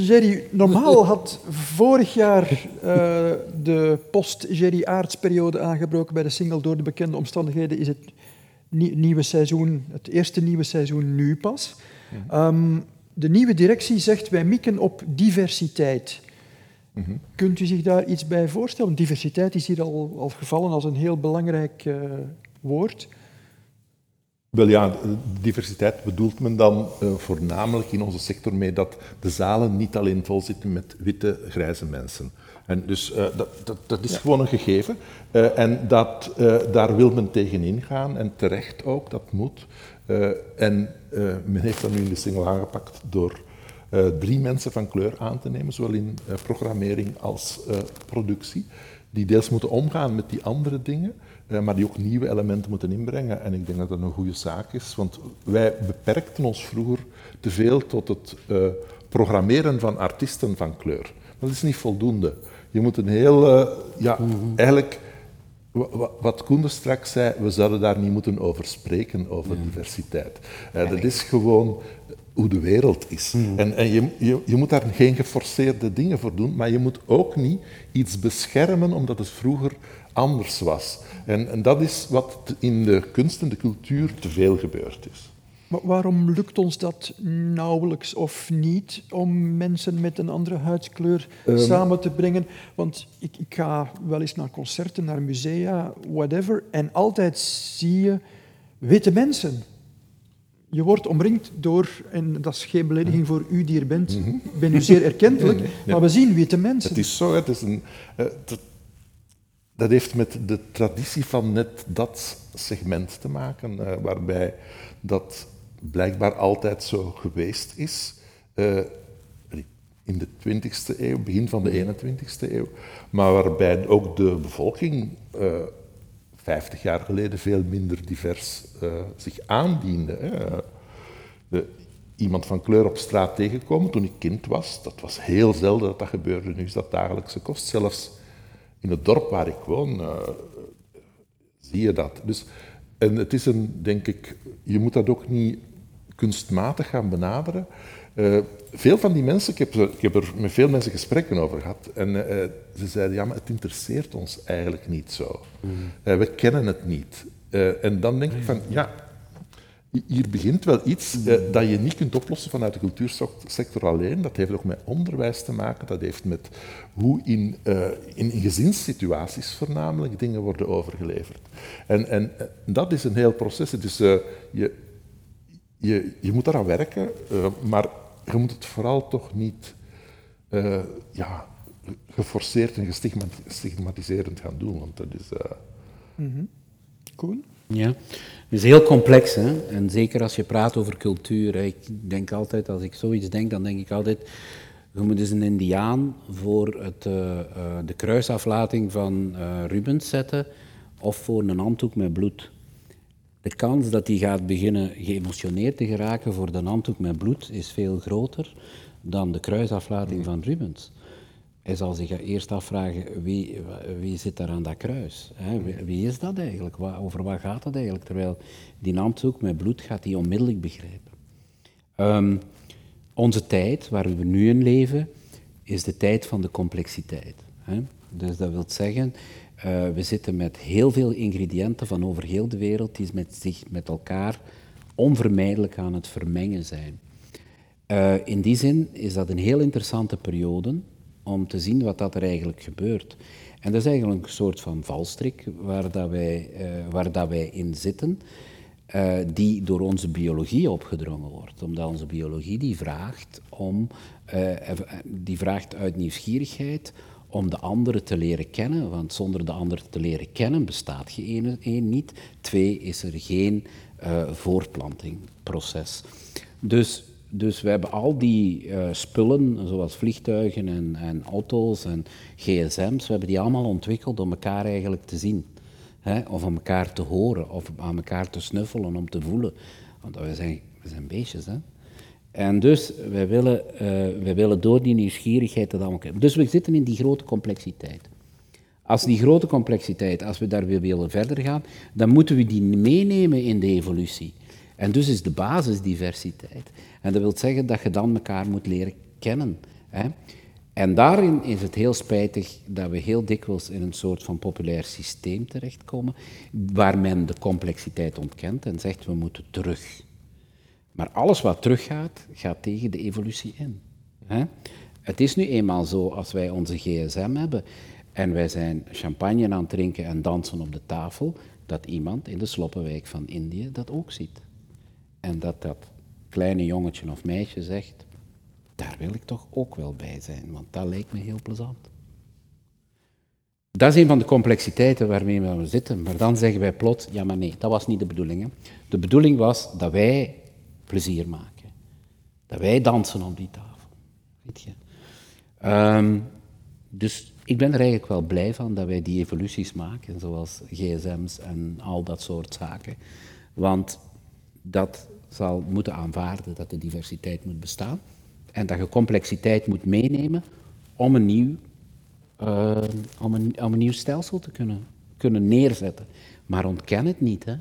Jerry, normaal had vorig jaar eh, de post-Jerry Aarts-periode aangebroken bij de single. Door de bekende omstandigheden is het nie- nieuwe seizoen, het eerste nieuwe seizoen nu pas. Ehm, de nieuwe directie zegt wij mikken op diversiteit. Kunt u zich daar iets bij voorstellen? Diversiteit is hier al, al gevallen als een heel belangrijk eh, woord.
Wel ja, diversiteit bedoelt men dan eh, voornamelijk in onze sector mee dat de zalen niet alleen vol zitten met witte, grijze mensen. En dus eh, dat, dat, dat is gewoon een gegeven. Eh, en dat, daar wil men tegen ingaan en terecht ook, dat moet. En men heeft dat nu in de single aangepakt door drie mensen van kleur aan te nemen, zowel in programmering als productie, die deels moeten omgaan met die andere dingen, maar die ook nieuwe elementen moeten inbrengen. En ik denk dat dat een goede zaak is, want wij beperkten ons vroeger te veel tot het eh, programmeren van artiesten van kleur. Dat is niet voldoende. Je moet een heel, eh, ja, eigenlijk, wa- wa- wat Koen er straks zei, we zouden daar niet moeten over spreken, over diversiteit. Eh, dat is gewoon hoe de wereld is. En, en je, je, je moet daar geen geforceerde dingen voor doen, maar je moet ook niet iets beschermen omdat het vroeger anders was. En, en dat is wat in de kunst en de cultuur te veel gebeurd is.
Maar waarom lukt ons dat nauwelijks of niet om mensen met een andere huidskleur samen te brengen? Want ik, ik ga wel eens naar concerten, naar musea, whatever, en altijd zie je witte mensen. Je wordt omringd door, en dat is geen belediging voor u die er bent, ik ben u zeer erkentelijk, maar we zien witte mensen.
Het is zo, het is een, eh, dat, heeft met de traditie van net dat segment te maken, eh, waarbij dat blijkbaar altijd zo geweest is. Eh, in de 20e eeuw, begin van de 21e eeuw, maar waarbij ook de bevolking uh, 50 jaar geleden veel minder divers zich aandiende. Iemand van kleur op straat tegenkomen toen ik kind was, dat was heel zelden dat dat gebeurde. Nu is dat dagelijkse kost. Zelfs in het dorp waar ik woon, uh, zie je dat. Dus, en het is een, denk ik, je moet dat ook niet kunstmatig gaan benaderen. Uh, veel van die mensen, ik heb, ik heb, er met veel mensen gesprekken over gehad, en uh, ze zeiden, ja, maar het interesseert ons eigenlijk niet zo. Mm. We kennen het niet. en dan denk ik van, ja, hier begint wel iets uh, dat je niet kunt oplossen vanuit de cultuursector alleen. Dat heeft ook met onderwijs te maken. Dat heeft met hoe in, uh, in, in, gezinssituaties voornamelijk dingen worden overgeleverd. En, en uh, dat is een heel proces. Dus je, je, je moet daaraan werken, maar je moet het vooral toch niet ja, geforceerd en gestigmatiserend gaan doen. Want dat is...
-hmm. Koen?
Ja, het is heel complex. Hè? En zeker als je praat over cultuur. Ik denk altijd, als ik zoiets denk, dan denk ik altijd... Je moet eens een indiaan voor het, uh, uh, de kruisaflating van uh, Rubens zetten of voor een handdoek met bloed. De kans dat hij gaat beginnen geëmotioneerd te geraken voor de handdoek met bloed is veel groter dan de kruisaflating van Rubens. Hij zal zich eerst afvragen, wie, wie zit daar aan dat kruis? Hè? Wie, wie, is dat eigenlijk? over wat gaat dat eigenlijk? Terwijl die naamzoek met bloed gaat hij onmiddellijk begrijpen. Um, onze tijd, waar we nu in leven, is de tijd van de complexiteit. Hè? Dus dat wil zeggen, uh, we zitten met heel veel ingrediënten van over heel de wereld die met zich met elkaar onvermijdelijk aan het vermengen zijn. Uh, in die zin is dat een heel interessante periode om te zien wat dat er eigenlijk gebeurt. En dat is eigenlijk een soort van valstrik waar, dat wij, uh, waar dat wij in zitten, uh, die door onze biologie opgedrongen wordt. Omdat onze biologie die vraagt, om, uh, die vraagt uit nieuwsgierigheid om de andere te leren kennen, want zonder de andere te leren kennen bestaat je één, één niet. Twee, is er geen voortplantingproces. Dus dus we hebben al die uh, spullen, zoals vliegtuigen en, en, auto's en gsm's, we hebben die allemaal ontwikkeld om elkaar eigenlijk te zien. Hè? Of om elkaar te horen, of aan elkaar te snuffelen, om te voelen. Want we zijn, we zijn beestjes, hè. En dus, wij willen, uh, willen door die nieuwsgierigheid dat allemaal... Dus we zitten in die grote complexiteit. Als die grote complexiteit, als we daar weer willen verder gaan, dan moeten we die meenemen in de evolutie. En dus is de basis diversiteit. En dat wil zeggen dat je dan elkaar moet leren kennen. Hè? En daarin is het heel spijtig dat we heel dikwijls in een soort van populair systeem terechtkomen, waar men de complexiteit ontkent en zegt we moeten terug. Maar alles wat teruggaat, gaat tegen de evolutie in. Hè? Het is nu eenmaal zo, als wij onze gsm hebben en wij zijn champagne aan het drinken en dansen op de tafel, dat iemand in de sloppenwijk van Indië dat ook ziet. En dat dat kleine jongetje of meisje zegt, daar wil ik toch ook wel bij zijn, want dat lijkt me heel plezant. Dat is een van de complexiteiten waarmee we zitten. Maar dan zeggen wij plots, ja maar nee, dat was niet de bedoeling. Hè. De bedoeling was dat wij plezier maken. Dat wij dansen op die tafel. Weet je. Um, dus ik ben er eigenlijk wel blij van dat wij die evoluties maken, zoals gsm's en al dat soort zaken. Want dat zal moeten aanvaarden dat de diversiteit moet bestaan en dat je complexiteit moet meenemen om een nieuw, uh, om een, om een nieuw stelsel te kunnen, kunnen neerzetten. Maar ontken het niet. Hè.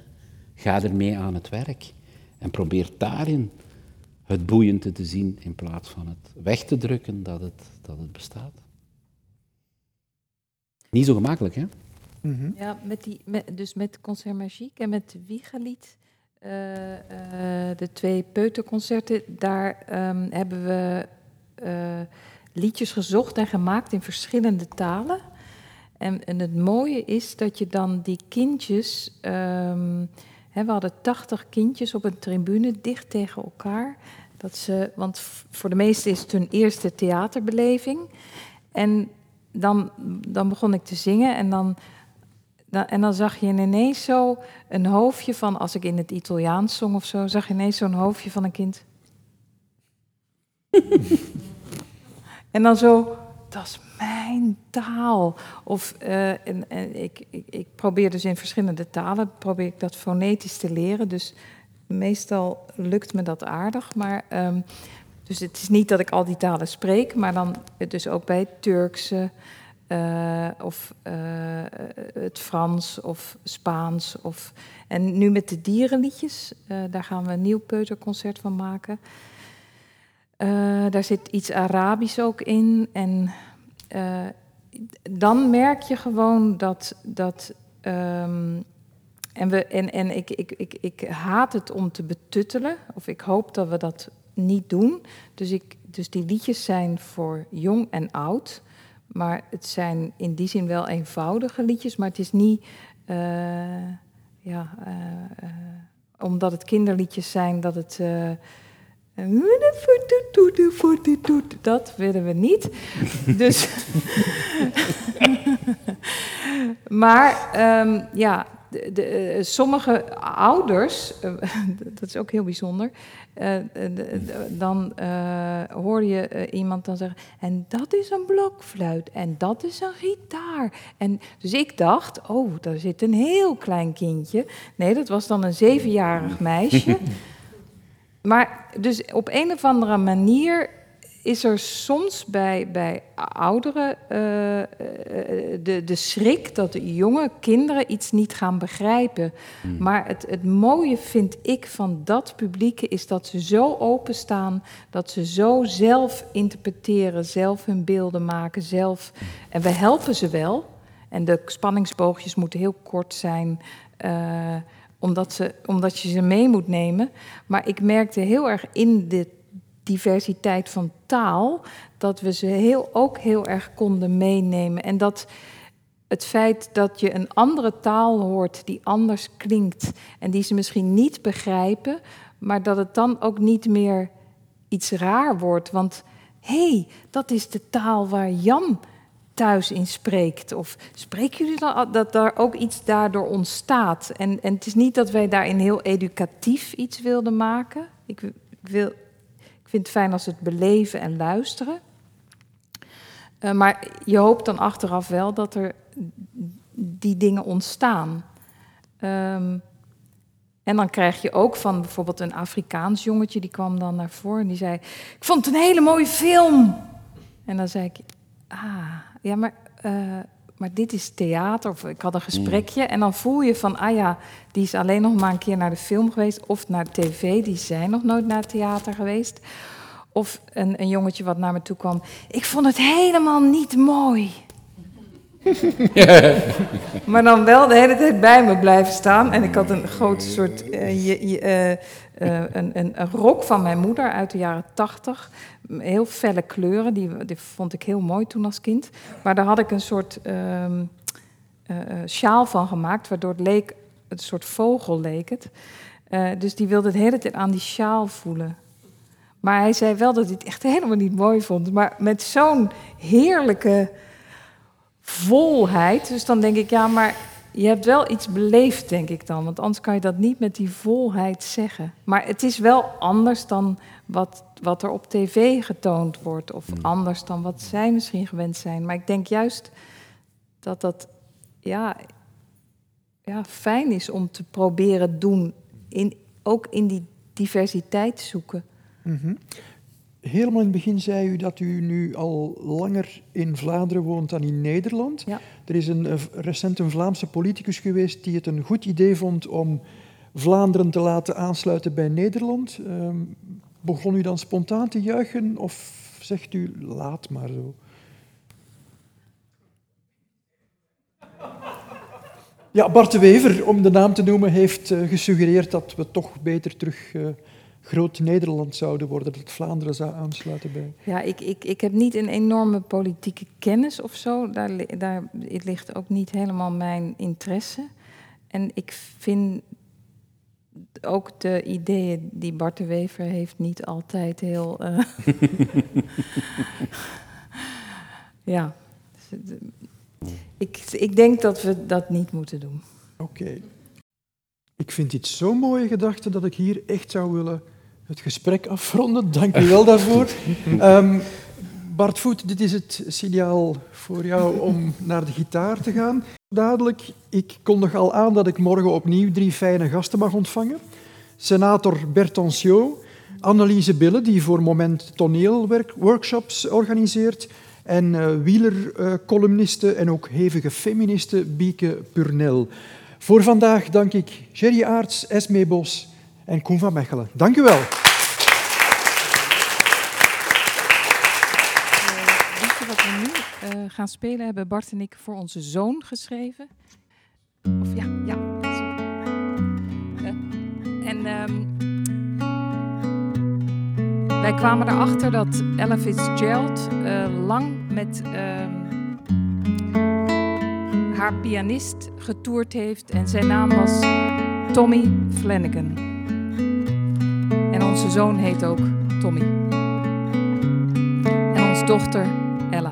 Ga ermee aan het werk en probeer daarin het boeiende te zien in plaats van het weg te drukken dat het, dat het bestaat. Niet zo gemakkelijk, hè?
Mm -hmm. Ja, met die, met, dus met Concert Magique en met Wiegelied de twee peuterconcerten, daar um, hebben we uh, liedjes gezocht en gemaakt in verschillende talen. En, en, het mooie is dat je dan die kindjes. Um, hè, we hadden 80 kindjes op een tribune dicht tegen elkaar. Dat ze, want voor de meesten is het hun eerste theaterbeleving. En dan, dan begon ik te zingen en dan en dan zag je ineens zo een hoofdje van, als ik in het Italiaans zong of zo, zag je ineens zo'n hoofdje van een kind. En dan zo, dat is mijn taal. Of, uh, en, en ik, ik, ik, probeer dus in verschillende talen, probeer ik dat fonetisch te leren. Dus meestal lukt me dat aardig. Maar, um, dus het is niet dat ik al die talen spreek, maar dan dus ook bij Turkse... Uh, of uh, het Frans of Spaans. Of, en nu met de dierenliedjes, uh, daar gaan we een nieuw peuterconcert van maken. daar zit iets Arabisch ook in. En dan merk je gewoon dat. dat um, en we, en, en ik, ik, ik, ik haat het om te betuttelen, of ik hoop dat we dat niet doen. Dus, ik, dus die liedjes zijn voor jong en oud. Maar het zijn in die zin wel eenvoudige liedjes, maar het is niet. Uh, ja, uh, uh, omdat het kinderliedjes zijn, dat het. dat willen we niet. dus. maar um, ja, de, de, sommige ouders, dat is ook heel bijzonder, uh, dan uh, hoor je iemand dan zeggen, en dat is een blokfluit, en dat is een gitaar. En, dus ik dacht, oh, daar zit een heel klein kindje. Nee, dat was dan een zevenjarig meisje. maar dus op een of andere manier is er soms bij, bij ouderen uh, de, de schrik dat de jonge kinderen iets niet gaan begrijpen. Hmm. Maar het, het mooie vind ik van dat publiek is dat ze zo openstaan, dat ze zo zelf interpreteren, zelf hun beelden maken, zelf. En we helpen ze wel. En de spanningsboogjes moeten heel kort zijn. Uh, omdat, ze, omdat je ze mee moet nemen. Maar ik merkte heel erg in dit diversiteit van taal, dat we ze heel, ook heel erg konden meenemen. En dat het feit dat je een andere taal hoort die anders klinkt en die ze misschien niet begrijpen, maar dat het dan ook niet meer iets raar wordt. Want hé, hey, dat is de taal waar Jan thuis in spreekt? Of spreken jullie dan dat daar ook iets daardoor ontstaat? En, en het is niet dat wij daarin heel educatief iets wilden maken. Ik wil, vind het fijn als het beleven en luisteren. Uh, maar je hoopt dan achteraf wel dat er die dingen ontstaan. Um, en dan krijg je ook van bijvoorbeeld een Afrikaans jongetje, die kwam dan naar voren en die zei: Ik vond het een hele mooie film. En dan zei ik: Ah, ja, maar uh, maar dit is theater. Of ik had een gesprekje. En dan voel je van, ah ja, die is alleen nog maar een keer naar de film geweest. Of naar de tv, die zijn nog nooit naar het theater geweest. Of een, een jongetje wat naar me toe kwam. Ik vond het helemaal niet mooi. maar dan wel de hele tijd bij me blijven staan. En ik had een groot soort je, uh, uh, een, een, een, rok van mijn moeder uit de jaren tachtig. Heel felle kleuren, die, die, vond ik heel mooi toen als kind. Maar daar had ik een soort um, sjaal van gemaakt, waardoor het leek, een soort vogel leek het. dus die wilde de hele tijd aan die sjaal voelen. Maar hij zei wel dat hij het echt helemaal niet mooi vond. Maar met zo'n heerlijke volheid. Dus dan denk ik, ja, maar je hebt wel iets beleefd, denk ik dan. Want anders kan je dat niet met die volheid zeggen. Maar het is wel anders dan wat, wat er op tv getoond wordt. Of hmm. anders dan wat zij misschien gewend zijn. Maar ik denk juist dat dat ja, ja, fijn is om te proberen doen. In, ook in die diversiteit zoeken.
Mm -hmm. Helemaal in het begin zei u dat u nu al langer in Vlaanderen woont dan in Nederland.
Ja.
Er is een, recent een Vlaamse politicus geweest die het een goed idee vond om Vlaanderen te laten aansluiten bij Nederland. Um, begon u dan spontaan te juichen of zegt u laat maar zo? Ja, Bart de Wever, om de naam te noemen, heeft uh, gesuggereerd dat we toch beter terug uh, groot Nederland zouden worden, dat Vlaanderen zou aansluiten bij.
Ja, ik, ik, ik heb niet een enorme politieke kennis of zo. Daar, daar het ligt ook niet helemaal mijn interesse. En ik vind ook de ideeën die Bart de Wever heeft niet altijd heel. Uh... ja. Ik, ik denk dat we dat niet moeten doen.
Oké. Ik vind dit zo'n mooie gedachte dat ik hier echt zou willen het gesprek afronden. Dank u wel daarvoor. um, Bart Voet, dit is het signaal voor jou om naar de gitaar te gaan. Dadelijk, ik kondig al aan dat ik morgen opnieuw drie fijne gasten mag ontvangen. Senator Bertoncio, Anneliese Bille, die voor Moment toneelworkshops organiseert, en uh, wielercolumniste en ook hevige feministe Bieke Purnell. Voor vandaag dank ik Jerry Aarts, Esme Bos en Koen van Mechelen. Dank u wel.
uh, gaan spelen hebben Bart en ik voor onze zoon geschreven. Of ja, ja. Uh, en um, wij kwamen erachter dat Ella Fitzgerald uh, lang met um, haar pianist getoerd heeft. En zijn naam was Tommy Flanagan. Onze zoon heet ook Tommy. En onze dochter Ella.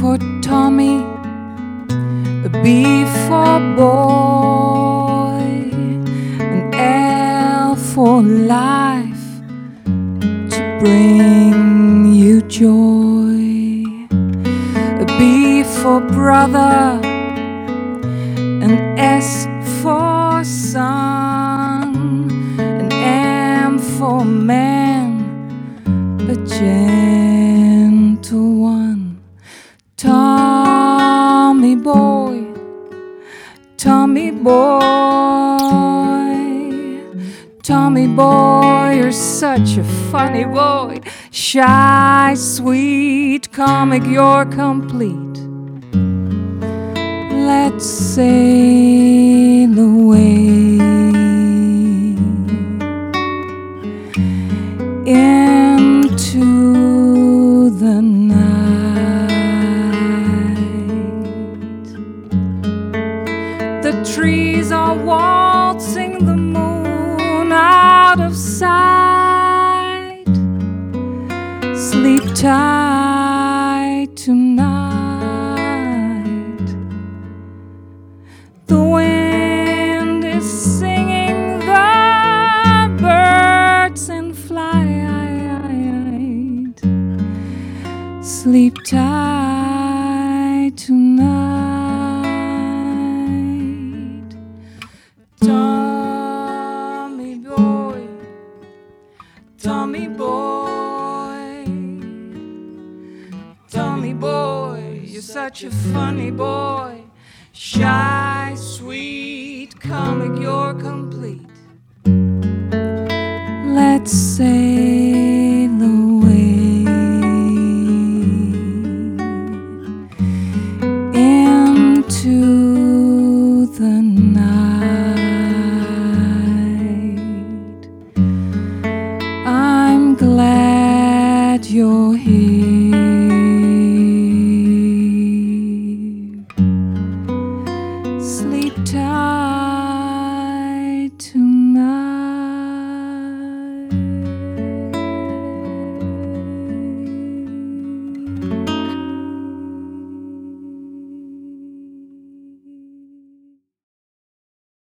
for Tommy, a B for boy, an L for life to bring you joy, brother, an S for son, an M for man, a gentle one. Tommy boy, Tommy boy, Tommy boy, you're such a funny boy. Shy, sweet, comic, you're complete. Let's sail away into the night. The trees are waltzing the moon out of sight. Sleep tight Tight tonight. Tommy boy, Tommy boy, Tommy boy, you're such a funny boy. Shy, sweet, comic, you're complete. Let's sail